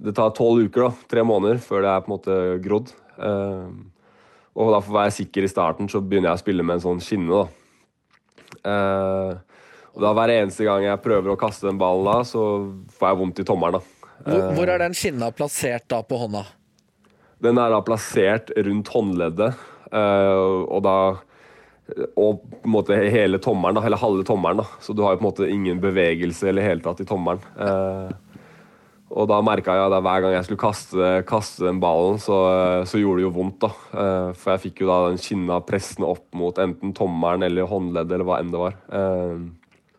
Det tar tolv uker, da, tre måneder, før det er på en måte grodd. Eh, og da for å være sikker i starten, så begynner jeg å spille med en sånn skinne. da. Eh, og da Hver eneste gang jeg prøver å kaste den ballen, da, så får jeg vondt i tommelen. da. Hvor, hvor er den skinna plassert da på hånda? Den er da plassert rundt håndleddet, eh, og da og på en måte hele tommelen, da, eller halve tommelen. Så du har jo på en måte ingen bevegelse eller hele tatt i tommelen. Eh, og da merka jeg at hver gang jeg skulle kaste, kaste den ballen, så, så gjorde det jo vondt. da. Eh, for jeg fikk jo da den kinna pressende opp mot enten tommelen eller håndleddet eller hva enn det var. Eh,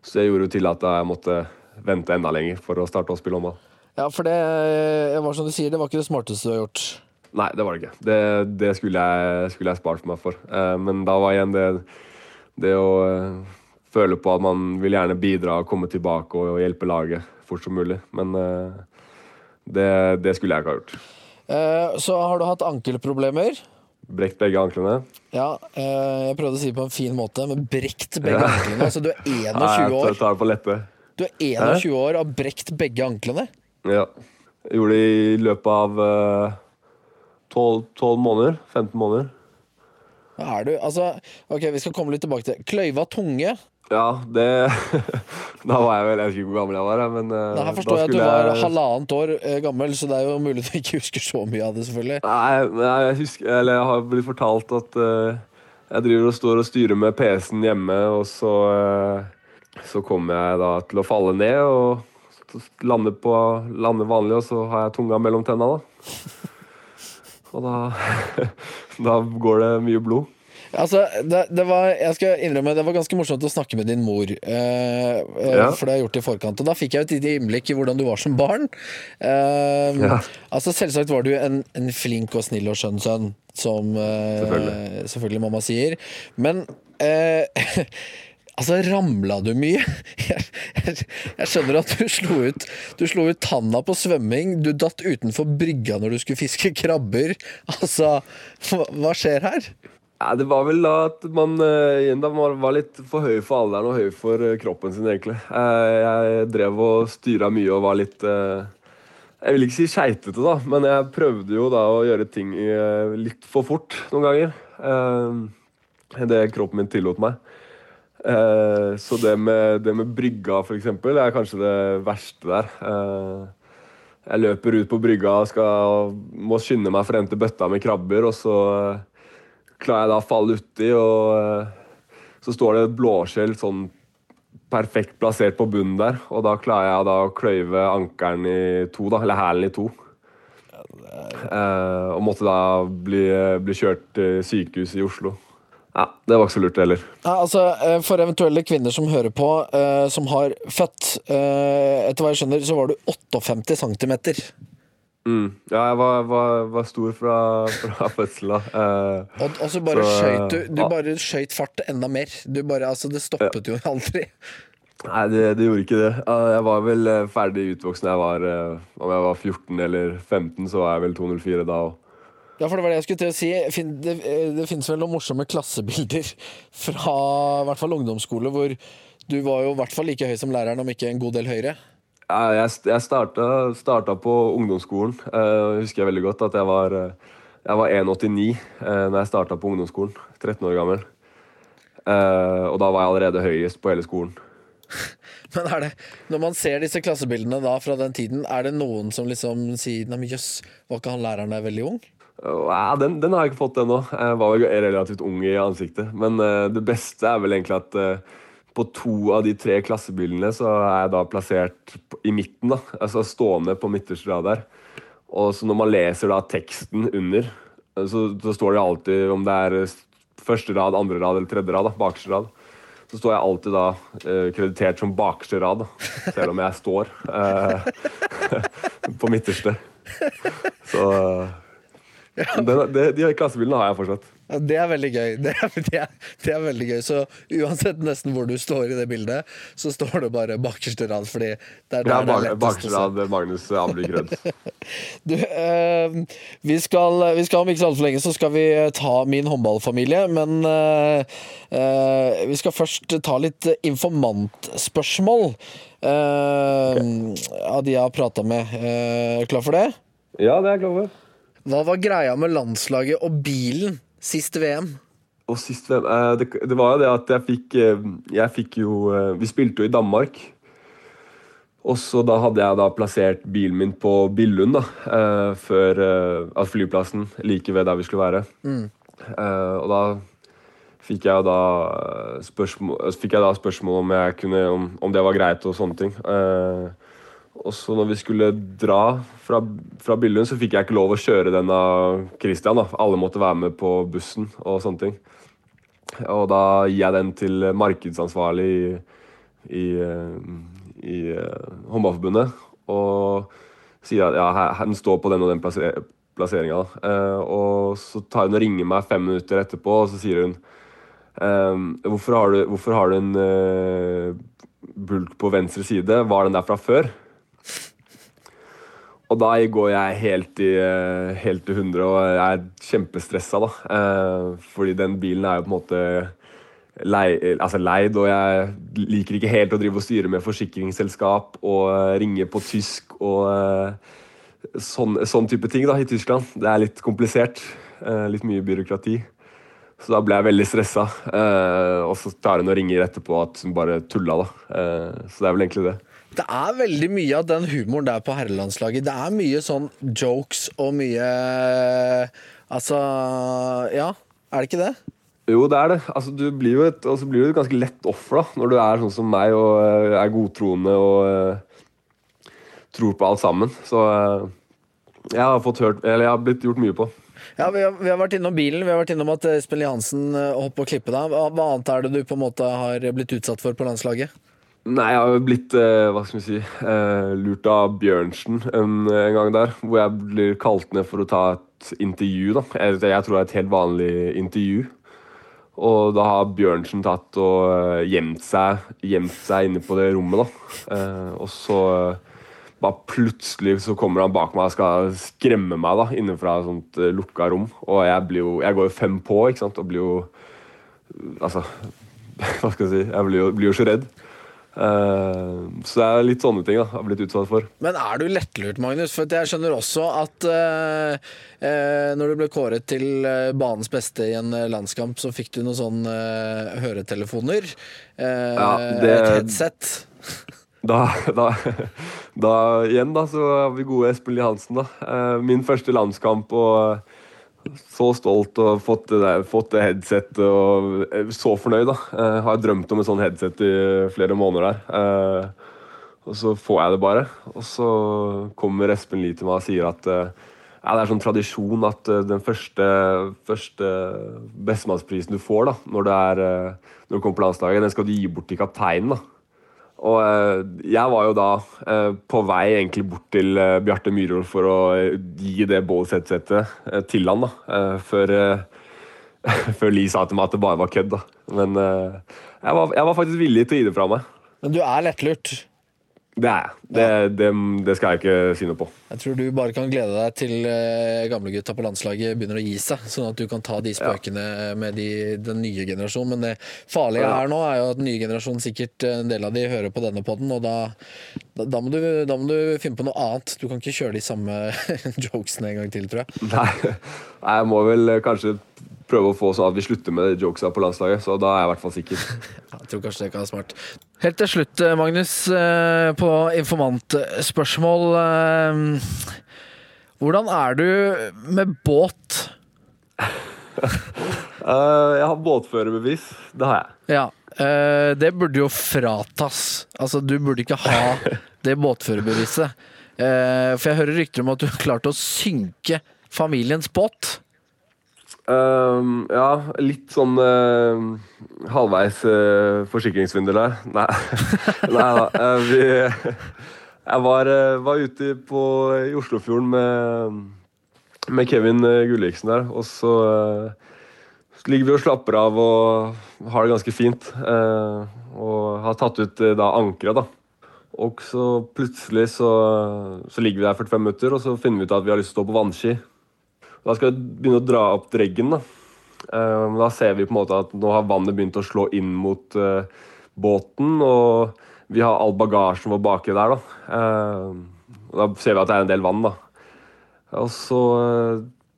så det gjorde jo til at jeg måtte vente enda lenger for å starte å spille håndball. Ja, for det eh, var som du sier, det var ikke det smarteste du har gjort. Nei, det var det ikke. Det, det skulle, jeg, skulle jeg spart meg for. Men da var igjen det, det å føle på at man vil gjerne bidra og komme tilbake og, og hjelpe laget fort som mulig. Men det, det skulle jeg ikke ha gjort. Eh, så har du hatt ankelproblemer. Brekt begge anklene. Ja, eh, jeg prøvde å si det på en fin måte, men brekt begge anklene. Altså, du er Nei, 21 jeg år. tar det på lette. Du er 21 år og har brekt begge anklene. Ja. Jeg gjorde det i løpet av eh, 12, 12 måneder. 15 måneder. Hva er du? Altså, ok, vi skal komme litt tilbake til Kløyva tunge. Ja, det Da var jeg vel Jeg vet ikke hvor gammel jeg var, men Nei, Her forstår jeg at du var jeg- halvannet år eh, gammel, så det er jo mulig du ikke husker så mye av det, selvfølgelig. Nei, jeg husker Eller jeg har blitt fortalt at uh, jeg driver og står og styrer med PC-en hjemme, og så uh, Så kommer jeg da til å falle ned og lande, på, lande vanlig, og så har jeg tunga mellom tenna, da. Og da Da går det mye blod. Altså, det, det var, jeg skal innrømme, det var ganske morsomt å snakke med din mor, eh, eh, Ja. for det har jeg gjort i forkant. Og da fikk jeg et lite innblikk i hvordan du var som barn. Eh, Ja. Altså, selvsagt var du en, en flink og snill og skjønn sønn, som eh, Selvfølgelig. selvfølgelig mamma sier. Men eh, Altså, ramla du mye? Jeg, jeg, jeg skjønner at du slo, ut, du slo ut tanna på svømming. Du datt utenfor brygga når du skulle fiske krabber. Altså, hva, hva skjer her? Ja, det var vel da at man eh, da var, litt for høy for alderen og høy for eh, kroppen sin, egentlig. Eh, jeg drev og styra mye og var litt Jeg vil ikke si skeitete, da, men jeg prøvde jo da å gjøre ting litt for fort noen ganger. Det kroppen min tillot meg. Så det med, det med brygga, for eksempel, er kanskje det verste der. Jeg løper ut på brygga og skal, må skynde meg frem til bøtta med krabber, og så klarer jeg da å falle uti, og eh, så står det et blåskjell sånn perfekt plassert på bunnen der, og da klarer jeg da å kløyve ankelen i to, da, eller hælen i to. Eh, og måtte da bli, bli kjørt til sykehuset i Oslo. Ja, det var ikke så lurt heller. Ja, altså, eh, For eventuelle kvinner som hører på, eh, som har født eh, Etter hva jeg skjønner, så var du 58 cm. Mm. Ja, jeg var, var, var stor fra, fra fødselen av. Eh, Og, og så bare Så, skøyt du Du ja. bare skøyt fart enda mer. Du bare, altså, det stoppet jo aldri. Nei, det, det gjorde ikke det. Eh, Jeg var vel eh, ferdig utvoksen da jeg var eh, Om jeg var 14 eller 15, så var jeg vel 204 da òg. Ja, for det var det jeg skulle til å si. Det, eh, det finnes vel noen morsomme klassebilder fra i hvert fall ungdomsskole, hvor du var jo i hvert fall like høy som læreren, om ikke en god del høyere. Jeg jeg starta, starta på ungdomsskolen. Jeg husker jeg veldig godt at jeg var, eh, jeg var 1,89 uh, når jeg starta på ungdomsskolen. 13 år gammel. Eh, og da var jeg allerede høyest på hele skolen. Men er det, når man ser disse klassebildene da fra den tiden, er det noen som liksom sier Nei, men jøss, var ikke han læreren der veldig ung? Ja, den, den, har jeg ikke fått ennå. Jeg var vel relativt ung i ansiktet. Men det beste er vel egentlig at på to av de tre klassebildene så er jeg da plassert i midten. da, altså Stående på midterste rad der. Og så når man leser da teksten under, så, så, står det alltid om det er første rad, andre rad eller tredje rad. da, bakerste rad. Så står jeg alltid da uh, kreditert som bakerste rad, da, selv om jeg står på midterste. Så. Den, de, de klassebildene har jeg fortsatt. Det er veldig gøy. Det er, det, er, det er, veldig gøy. Så uansett nesten hvor du står i det bildet, så står det bare bakerste rad, fordi det er der det er bakerste rad Magnus Ablik Grønn. du, eh, vi, skal, vi skal om ikke så altfor lenge så skal vi ta min håndballfamilie, men eh, eh, vi skal først ta litt informantspørsmål okay. av de jeg har prata med. klar for det? Ja, det er jeg klar for. Hva var greia med landslaget og bilen sist VM? Og sist VM eh, det, det, var jo det at jeg fikk eh, Jeg fikk jo eh, Vi spilte jo i Danmark. Og så da hadde jeg da plassert bilen min på Billund, da. Før uh, flyplassen, like ved der vi skulle være. Mm. og da fikk jeg da spørsmål, fikk jeg da spørsmål om, jeg kunne, om, om det var greit og sånne ting. Uh, og så når vi skulle dra fra, fra Billund, så fikk jeg ikke lov å kjøre den av Christian. da. Alle måtte være med på bussen og sånne ting. Og da gir jeg den til markedsansvarlig i, i, i i Håndballforbundet. Og sier at ja, den står på den og den plasseringa. Uh, og så tar hun og ringer meg fem minutter etterpå, og så sier hun um, hvorfor, har du, hvorfor har du en uh, bulk på venstre side? Var den der fra før? Og da går jeg helt i, eh, helt til 100 og jeg er kjempestressa, da. Eh, fordi den bilen er jo på en måte leid, altså leid, og jeg liker ikke helt å drive og styre med forsikringsselskap og eh, ringe på tysk og sånn, sånn type ting da, i Tyskland. Det er litt komplisert. Litt mye byråkrati. Så da ble jeg veldig stressa. Og så tar hun å ringer etterpå at hun bare tulla, da. Så det er vel egentlig det. Det er veldig mye av den humoren der på herrelandslaget. Det er mye sånn jokes og mye Altså, ja. Er det ikke det? Jo, det er det. Altså, du blir jo et, altså, blir jo et ganske lett offer da, når du er sånn som meg og uh, er godtroende og uh, tror på alt sammen. Så uh, jeg har fått hørt Eller jeg har blitt gjort mye på. Ja, vi har, vi har, vært innom bilen, vi har vært innom at Espen Lihansen holdt på å klippe deg. Hva, hva annet er det du på en måte har blitt utsatt for på landslaget? Nei, jeg har blitt uh, hva skal vi si, uh, lurt av Bjørnsen en, en, gang der. Hvor jeg blir kalt ned for å ta et intervju. da. Jeg, jeg tror det er et helt vanlig intervju. Og da har Bjørnsen tatt og gjemt, seg, gjemt seg inne på det rommet. da. og så bare plutselig så kommer han bak meg og skal skremme meg da, innenfra et sånt lukka rom. Og jeg, jo, jeg går jo fem på ikke sant, og blir jo Altså, hva skal jeg si Jeg blir jo, blir jo så redd. Uh, så det er litt sånne ting jeg har blitt utsatt for. Men er du lettlurt, Magnus? For jeg skjønner også at uh, uh, når du ble kåret til banens beste i en landskamp, så fikk du noen sånne høretelefoner. Ja, det, et headset. Da, da, da, igjen, da, så har vi gode Espen Lie Hansen, da. min første landskamp og så stolt og fått det, der, fått det headsetet og så fornøyd. da. Jeg har drømt om et sånt headset i flere måneder der. Eh, og så får jeg det bare. Og så kommer Espen Lie til meg og sier at eh, ja, det er sånn tradisjon at eh, den første, første bestemannsprisen du får da, når, er, når du kommer på landslaget, den skal du gi bort til kapteinen. da. Og eh, jeg var jo da eh, på vei egentlig bort til eh, Bjarte Myhrvold for å gi det Bowles-headsetet til han, da. Før, før Lie sa til meg at det bare var kødd, da. Men jeg var, jeg var faktisk villig til å gi det fra meg. Men du er lettlurt? Det er jeg. Det, det, det, skal jeg ikke si noe på. Jeg tror du bare kan glede deg til uh, gamlegutta på landslaget begynner å gi seg, sånn at du kan ta de spøkene med de, den nye generasjonen. Men det farlige her nå er jo at den nye generasjonen sikkert en del av de hører på denne poden, og da, da, må du, da, må du, finne på noe annet. Du kan ikke kjøre de samme jokesene en gang til, tror jeg. Nei, jeg må vel kanskje prøve å få sånn at vi slutter med jokesa på landslaget. Så da er jeg i hvert fall sikker. jeg tror kanskje det kan være smart. Helt til slutt, eh, Magnus, eh, på informantspørsmål. Eh, hvordan er du med båt jeg har båtførerbevis. Det har jeg. Ja. Det burde jo fratas. Altså, du burde ikke ha det båtførerbeviset. For jeg hører rykter om at du klarte å synke familiens båt. Um, ja, litt sånn halvveis forsikringssvindel her. Nei, Nei da. vi Jeg var, var ute på, i Oslofjorden med, med Kevin Gulliksen der, og så så ligger vi og slapper av og har det ganske fint. Eh, og har tatt ut eh, da ankeret, da. Og så plutselig så, så, ligger vi der 45 minutter, og så finner vi ut at vi har lyst til å stå på vannski. Da skal vi begynne å dra opp dreggen. Da eh, Da ser vi på en måte at nå har vannet begynt å slå inn mot uh, båten, og vi har all bagasjen vår baki der. Da uh, Da ser vi at det er en del vann. da Og så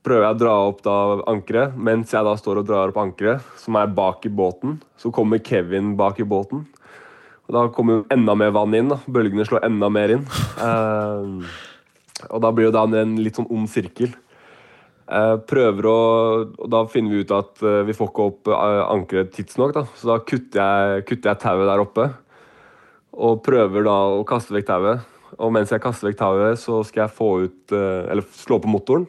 prøver jeg å dra opp ankeret. Mens jeg da står og drar opp ankeret, som er bak i båten, så kommer Kevin bak i båten. Og Da kommer enda mer vann inn. da. Bølgene slår enda mer inn. Uh, og da blir det en litt sånn ond sirkel. Eh, prøver å Og da finner vi ut at eh, vi får ikke opp eh, ankeret tidsnok, da. Så da kutter jeg, kutter jeg tauet der oppe. Og prøver da å kaste vekk tauet. Og mens jeg kaster vekk tauet, så skal jeg få ut Eller slå på motoren.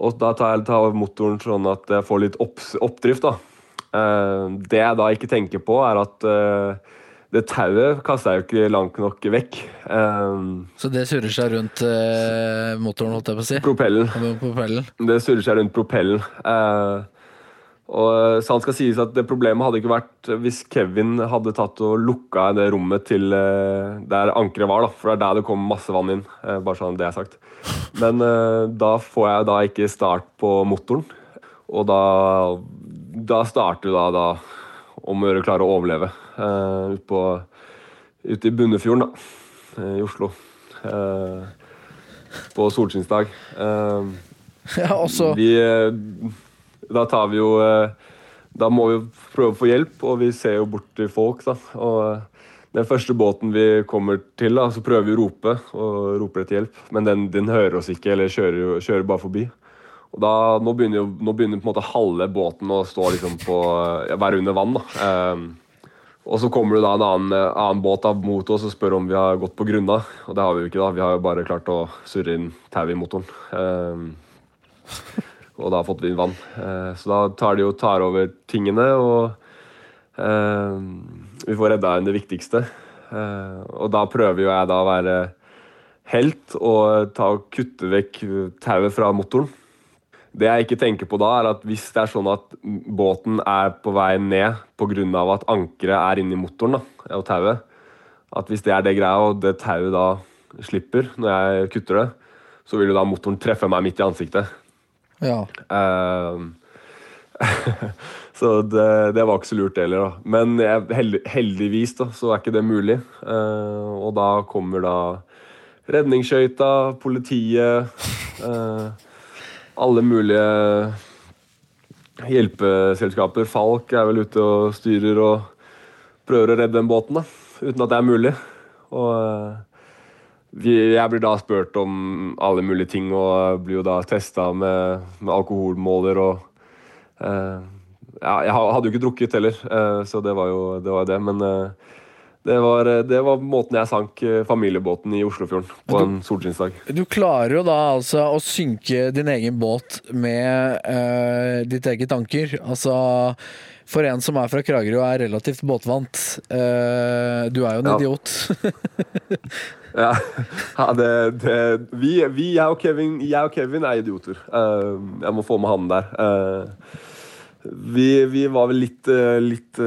Og da tar jeg tar motoren sånn at jeg får litt opp, oppdrift. da. Det jeg da ikke tenker på, er at det tauet kasta jeg jo ikke langt nok vekk. Um, så det surrer seg rundt uh, motoren, holdt jeg på å si? Propellen. propellen. Det surrer seg rundt propellen. Uh, og eh, sant skal sies at det Problemet hadde ikke vært hvis Kevin hadde tatt og lukka det rommet til uh, der ankeret var. da, For det er der det kommer masse vann inn. Uh, bare sånn det er sagt. Men da får jeg da ikke start på motoren. Og da, da starter da, da om å gjøre klare å overleve uh, ute, ute i Bunnefjorden, da, i Oslo. Uh, på solskinnsdag. Uh, ja, også... Vi da tar vi jo eh, Da må vi prøve å få hjelp, og vi ser jo bort til folk. da, og eh, den første båten vi kommer til, da, så prøver vi å rope og roper etter hjelp. Men den, den hører oss ikke, eller kjører, kjører, bare forbi. Og da, Nå begynner, jo, nå begynner på en måte halve båten å stå liksom på, være under vann. da. Um, og så kommer det da en annen, annen båt av mot oss og spør om vi har gått på grunna. Og det har vi jo ikke, da. Vi har jo bare klart å surre inn tau i motoren. Um, og da har fått inn vann. Uh, så da tar de jo tar over tingene, og uh, vi får redda inn det viktigste. Uh, og da prøver jo jeg da å være helt og ta og kutte vekk tauet fra motoren. Det jeg ikke tenker på da, er at hvis det er sånn at båten er på vei ned pga. at ankeret er inni motoren da, og tauet, at hvis det er det greia, og det tauet da slipper når jeg kutter det, så vil jo da motoren treffe meg midt i ansiktet. Ja. Uh, så det, det, var ikke så lurt heller, da. Men jeg, heldigvis da, så er ikke det mulig. Uh, og da kommer da redningsskøyta, politiet uh, Alle mulige hjelpeselskaper. Falk er vel ute og styrer og prøver å redde den båten, da, uten at det er mulig. Og eh, jeg blir da spurt om alle mulige ting og blir jo da testa med, med, alkoholmåler og eh, Ja, jeg hadde jo ikke drukket heller, eh, så det var jo det. Var det. Men eh, det, var, det, var, måten jeg sank eh, familiebåten i Oslofjorden på du, en solskinnsdag. Du klarer jo da altså å synke din egen båt med uh, ditt eget anker. Altså for en som er fra Kragerø og er relativt båtvant. Uh, du er jo en ja. idiot. Ja, ja det, det, vi, vi, jeg, og Kevin, jeg og Kevin er idioter. Uh, jeg må få med han der. Vi, vi, var vel litt litt,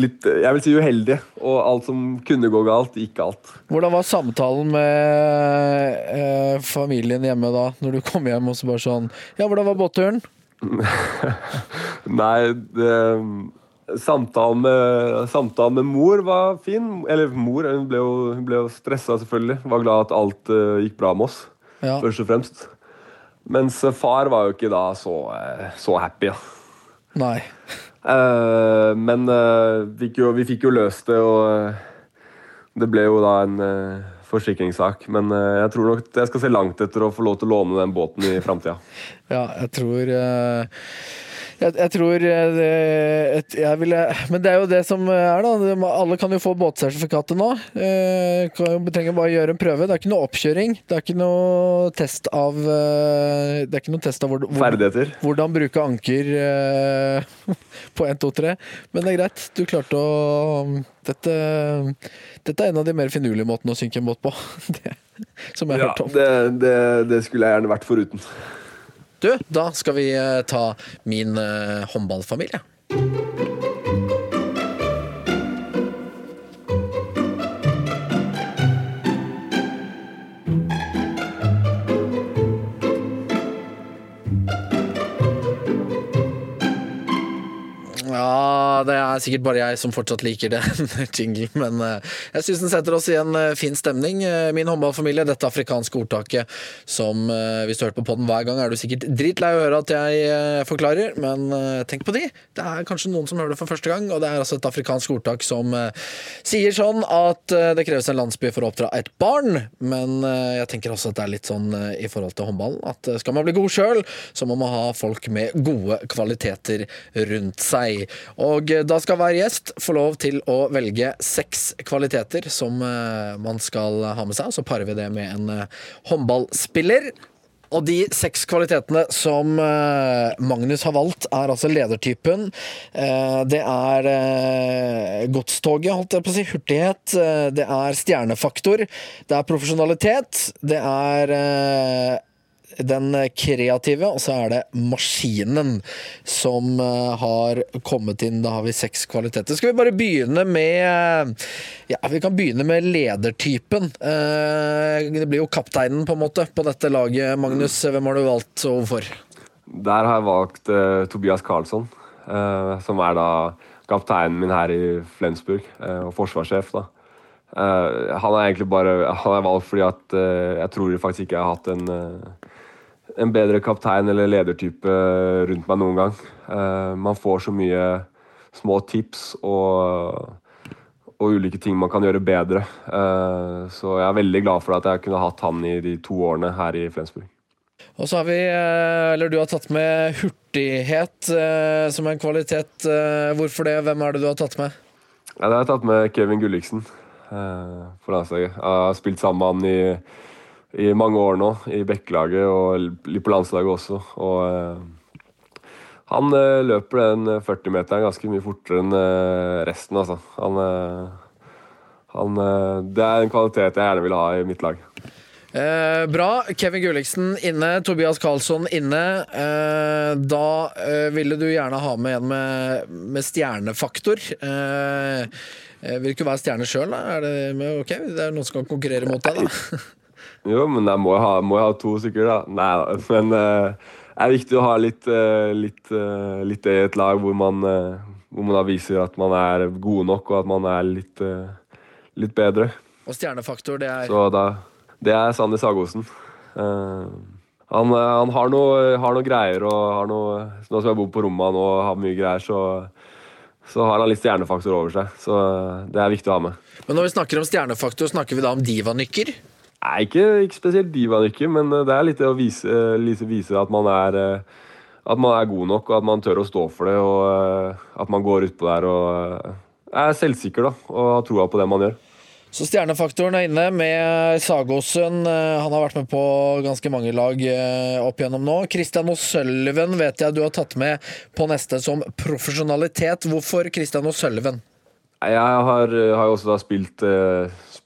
litt Jeg vil si uheldig. og alt som kunne gå galt, gikk galt. Hvordan var samtalen med familien hjemme da, når du kom hjem og så bare sånn Ja, hvordan var båtturen? Nei, det Samtalen med, samtalen med, mor var fin. Eller mor hun ble jo, hun ble jo stressa, selvfølgelig. Var glad at alt uh, gikk bra med oss, ja. først og fremst. Mens far var jo ikke da så, uh, så happy. Ja. Nei. Uh, men fikk jo, vi fikk jo løst det, og det ble jo da en forsikringssak. Men uh, jeg tror nok jeg skal se langt etter å få lov til å låne den båten i framtida. ja, jeg tror uh jeg, jeg tror eh, det, jeg ville, Men det er jo det som er, da. Alle kan jo få båtsertifikatet nå. Eh, vi trenger bare gjøre en prøve. Det er ikke noe oppkjøring. Det er ikke noe test av eh, Det er ikke noe test av hvor, hvor, hvordan bruke anker på 1, 2, 3. Men det er greit. Du klarte å dette, dette er en av de mer finurlige måtene å synke en båt på. Det, som jeg har ja, hørt om. Det, det, det skulle jeg gjerne vært foruten. Du, da skal vi eh, ta min uh, håndballfamilie. Ja, det er sikkert bare jeg som fortsatt liker den jinglen, men eh, jeg syns den setter oss i en eh, fin stemning. Eh, min håndballfamilie, dette afrikanske ordtaket som hvis du hørte på podden hver gang, er du sikkert dritlei å høre at jeg forklarer, men tenk på de. Det er kanskje noen som hører det for første gang, og det er altså et afrikansk ordtak som sier sånn at det kreves en landsby for å oppdra et barn, men jeg tenker også at det er litt sånn i forhold til håndballen, at skal man bli god sjøl, så må man ha folk med gode kvaliteter rundt seg. Og da skal hver gjest få lov til å velge seks kvaliteter som eh, man skal ha med seg. Så parer vi det med en eh, håndballspiller. Og de seks kvalitetene som Magnus har valgt, er altså ledertypen. Det er godstoget, holdt jeg på å si. Hurtighet. det er stjernefaktor. Det er profesjonalitet. Det er den kreative, og så er det maskinen som eh, har kommet inn. Da har vi seks kvaliteter. Skal vi bare begynne med Ja, vi kan begynne med ledertypen. Eh, det blir jo kapteinen på en måte på dette laget. Magnus, hvem har du valgt og? Der har jeg valgt uh, Tobias Karlsson, uh, som er da kapteinen min her i Flensburg, uh, og forsvarssjef. da. han er egentlig bare han er valgt fordi at jeg tror faktisk ikke jeg har hatt en en bedre kaptein eller ledertype rundt meg noen gang. Uh, man får så mye små tips og, og, ulike ting man kan gjøre bedre. Uh, så jeg er veldig glad for at jeg kunne hatt han i de to årene her i Flensburg. Og så har vi, eh, eller du har tatt med hurtighet eh, som en kvalitet. Eh, hvorfor det? Hvem er det du har tatt med? Ja, det har jeg tatt med Kevin Gulliksen eh, for landslaget. Jeg har spilt sammen med han i i mange år nå, i Bekkelaget og litt på landslaget også. Og eh, han eh, løper den 40-meteren ganske mye fortere enn eh, resten, altså. Han, han, det er en kvalitet jeg gjerne vil ha i mitt lag. Eh, bra. Kevin Gulliksen inne, Tobias Karlsson inne. Eh, da eh, ville du gjerne ha med en med, med stjernefaktor. vil ikke være stjerne sjøl, da? Er det, ok, det er noen som kan konkurrere mot deg, da? Jo, men jeg må jo ha, må ha to stykker, da. Nei da. Men uh, det er viktig å ha litt, uh, litt, uh, litt det i et lag hvor man, hvor man, da viser at man er god nok, og at man er litt, litt bedre. Og stjernefaktor, det er Så da, Det er Sander Sagosen. Han, han, har noe, har noe greier og har noe Nå som jeg bor på rommet og har mye greier, så så har han litt stjernefaktor over seg. Så det er viktig å ha med. Men når vi snakker om stjernefaktor, snakker vi da om divanykker? Nei, ikke, ikke spesielt divanykker, men eh, det er litt det å vise, eh, vise at, man er, eh, at man er god nok, og at man tør å stå for det. Og at man går utpå der og er selvsikker da, og har troa på det man gjør. Så stjernefaktoren er inne med Sagåsen. Han har vært med på ganske mange lag opp igjennom nå. Christian O'Sullivan vet jeg du har tatt med på neste som profesjonalitet. Hvorfor Christian O'Sullivan? Jeg har, har jo også da spilt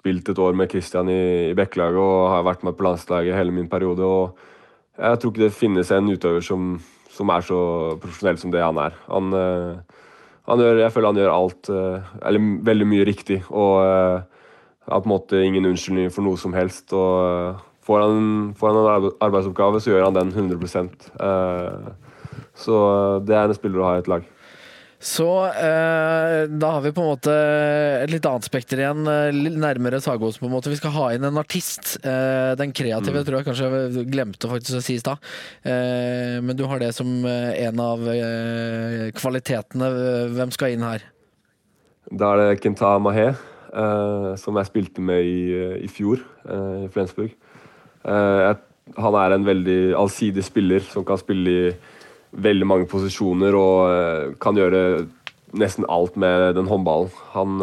spilt et år med Christian i, i Bekkelaget og har vært med på landslaget hele min periode. og Jeg tror ikke det finnes en utøver som, som er så profesjonell som det han er. Han, uh, han gjør, jeg føler han gjør alt, uh, eller veldig mye riktig. Og uh, har på en måte ingen unnskyldning for noe som helst. og Får han, får han en arbeidsoppgave, så gjør han den 100% Så det er en spiller å ha i et lag. Så eh, da har vi på en måte et litt annet spekter igjen, eh, litt nærmere Sagos. på en måte. Vi skal ha inn en artist. Eh, den kreative mm. tror jeg kanskje jeg glemte faktisk å si i stad. Eh, men du har det som eh, en av eh, kvalitetene. Hvem skal inn her? Da er det Kenta Mahé. som jeg spilte med i, i fjor i Flensburg. han er en veldig allsidig spiller som kan spille i veldig mange posisjoner og kan gjøre nesten alt med den håndballen. Han,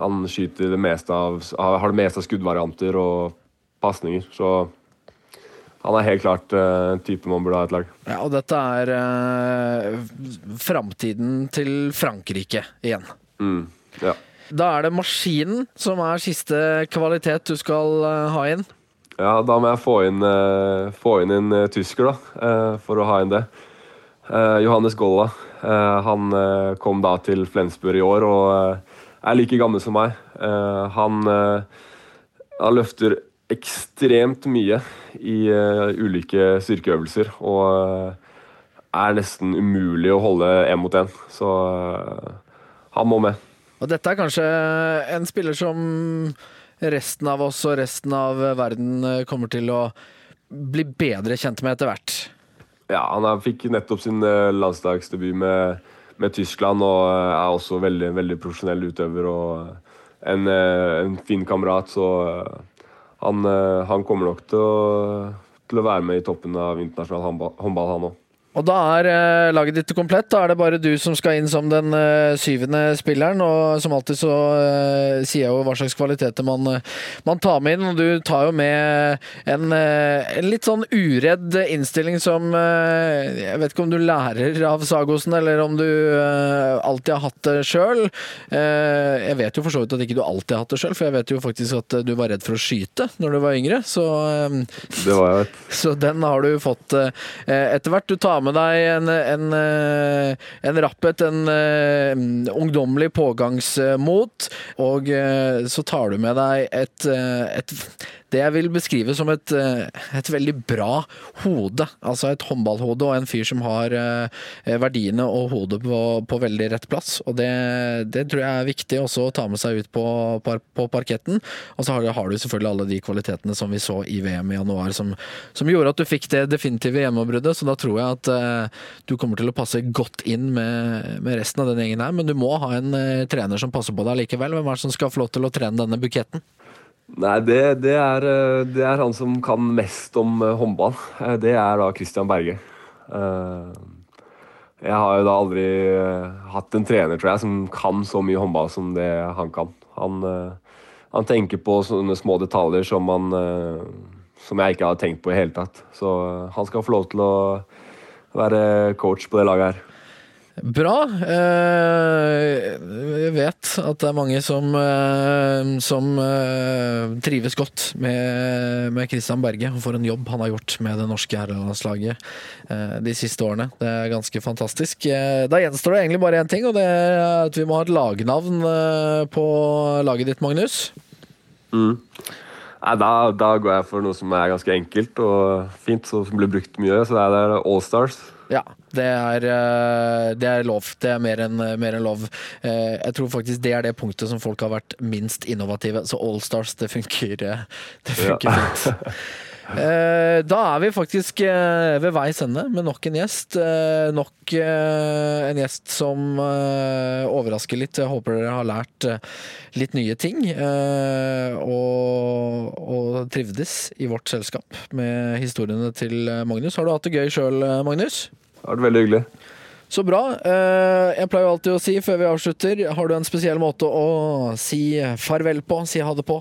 han skyter det meste av, har det meste av skuddvarianter og pasninger. Så han er helt klart uh, en type man burde ha et lag. Ja, og dette er uh, framtiden til Frankrike igjen. Mm, ja. Da er det maskinen som er siste kvalitet du skal uh, ha inn? Ja, da må jeg få inn, uh, få inn en tysker, da, for å ha inn det. Johannes Golla. han kom da til Flensburg i år og er like gammel som meg. han, han løfter ekstremt mye i uh, ulike styrkeøvelser. Og uh, er nesten umulig å holde én mot én. Så uh, han må med. Og dette er kanskje en spiller som resten av oss og resten av verden kommer til å bli bedre kjent med etter hvert. Ja, han fikk nettopp sin landslagsdebut med, med, Tyskland og er også veldig, veldig profesjonell utøver og en, en fin kamerat. Så han, eh, han kommer nok til å, til å, være med i toppen av internasjonal håndball, han òg. Og da er eh, laget ditt komplett. Da er det bare du som skal inn som den eh, syvende spilleren. Og som alltid så eh, sier jeg jo hva slags kvaliteter man, man, tar med inn. Og du tar jo med en, en, litt sånn uredd innstilling som Jeg vet ikke om du lærer av Sagosen, eller om du alltid har hatt det sjøl. Jeg vet jo for så vidt at ikke du alltid har hatt det sjøl, for jeg vet jo faktisk at du var redd for å skyte når du var yngre. Så, det var jeg, så den har du fått etter hvert. Du tar med med deg en, en, eh, en rappet, en uh, ungdommelig pågangsmot, og uh, så tar du med deg et, et det jeg vil beskrive som et, eh, et, veldig bra hode. Altså et håndballhode og en fyr som har eh, verdiene og hodet på, på veldig rett plass. Og det, det, tror jeg er viktig også å ta med seg ut på, på parketten. Og så har, har, du selvfølgelig alle de kvalitetene som vi så i VM i januar, som, som gjorde at du fikk det definitive hjemmebruddet. Så da tror jeg at du kommer til å passe godt inn med, med, resten av den gjengen her. Men du må ha en uh, trener som passer på deg likevel. Hvem er det som skal få lov til å trene denne buketten? Nei, det, det, er, eh, det, er, han som kan mest om eh, håndball. Eh, det er da Christian Berge. Jeg har jo da aldri hatt en trener, tror jeg, som kan så mye håndball som det han kan. Han, han tenker på sånne små detaljer som, han, som jeg ikke har tenkt på i hele tatt. Så han skal få lov til å være coach på det laget her. Bra. Eh, jeg vet at det er mange som, eh, som eh, trives godt med, med Christian Berge, og for en jobb han har gjort med det norske herrelandslaget de siste årene. Det er ganske fantastisk. Da gjenstår det egentlig bare én ting, og det er at vi må ha et lagnavn på laget ditt, Magnus. Mm. Nei, da, da, går jeg for noe som er ganske enkelt og fint, som blir brukt mye. Så det er Allstars. Ja, det er, eh, det er, lov. Det er mer enn en lov. Eh, jeg tror faktisk det er det punktet som folk har vært minst innovative. Så Allstars, det funker, eh, det funker ja. fint. Da er vi faktisk ved veis ende med nok en gjest. Nok en gjest som overrasker litt. Jeg håper dere har lært litt nye ting. Og, og trivdes i vårt selskap med historiene til Magnus. Har du hatt det gøy sjøl, Magnus? Det har vært veldig hyggelig. Så bra. Eh, jeg pleier alltid å si før vi avslutter, har du en spesiell måte å si farvel på? Si ha det på?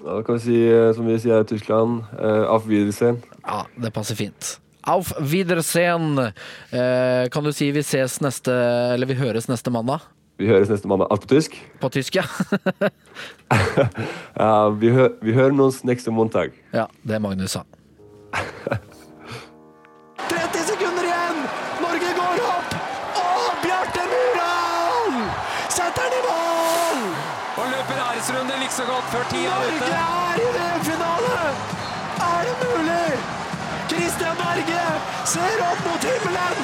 Ja, da kan vi si, eh, som vi sier i Tyskland, uh, auf Wiedersehen. Ja, det passer fint. Auf Wiedersehen. Kan du si vi ses neste Eller vi høres neste mandag? Vi høres neste mandag. Alt på tysk? På tysk, ja. uh, vi, hø vi hører oss neste mandag. Ja, det Magnus sa. så godt før tida er ute. Norge er i VM-finale! Er det mulig? Christian Berge ser opp mot himmelen!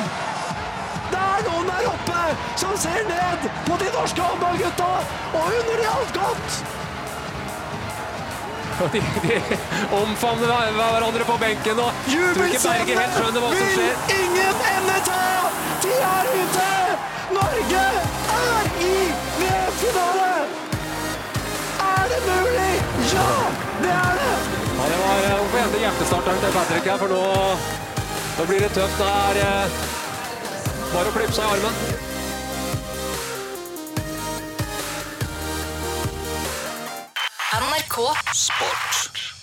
Det er noen der oppe som ser ned på de norske håndballgutta og unner de alt godt! De, de omfavner hverandre på benken og ikke skjer. Vil ingen ende ta! De er ute! Norge er i VM-finale! det mulig?! Ja, det er det! Ja, det var eh, Hvorfor hente hjertestarteren til Patrick her, for nå, nå blir det tøft. Det er eh, bare å klippe seg i armen. NRK Sport.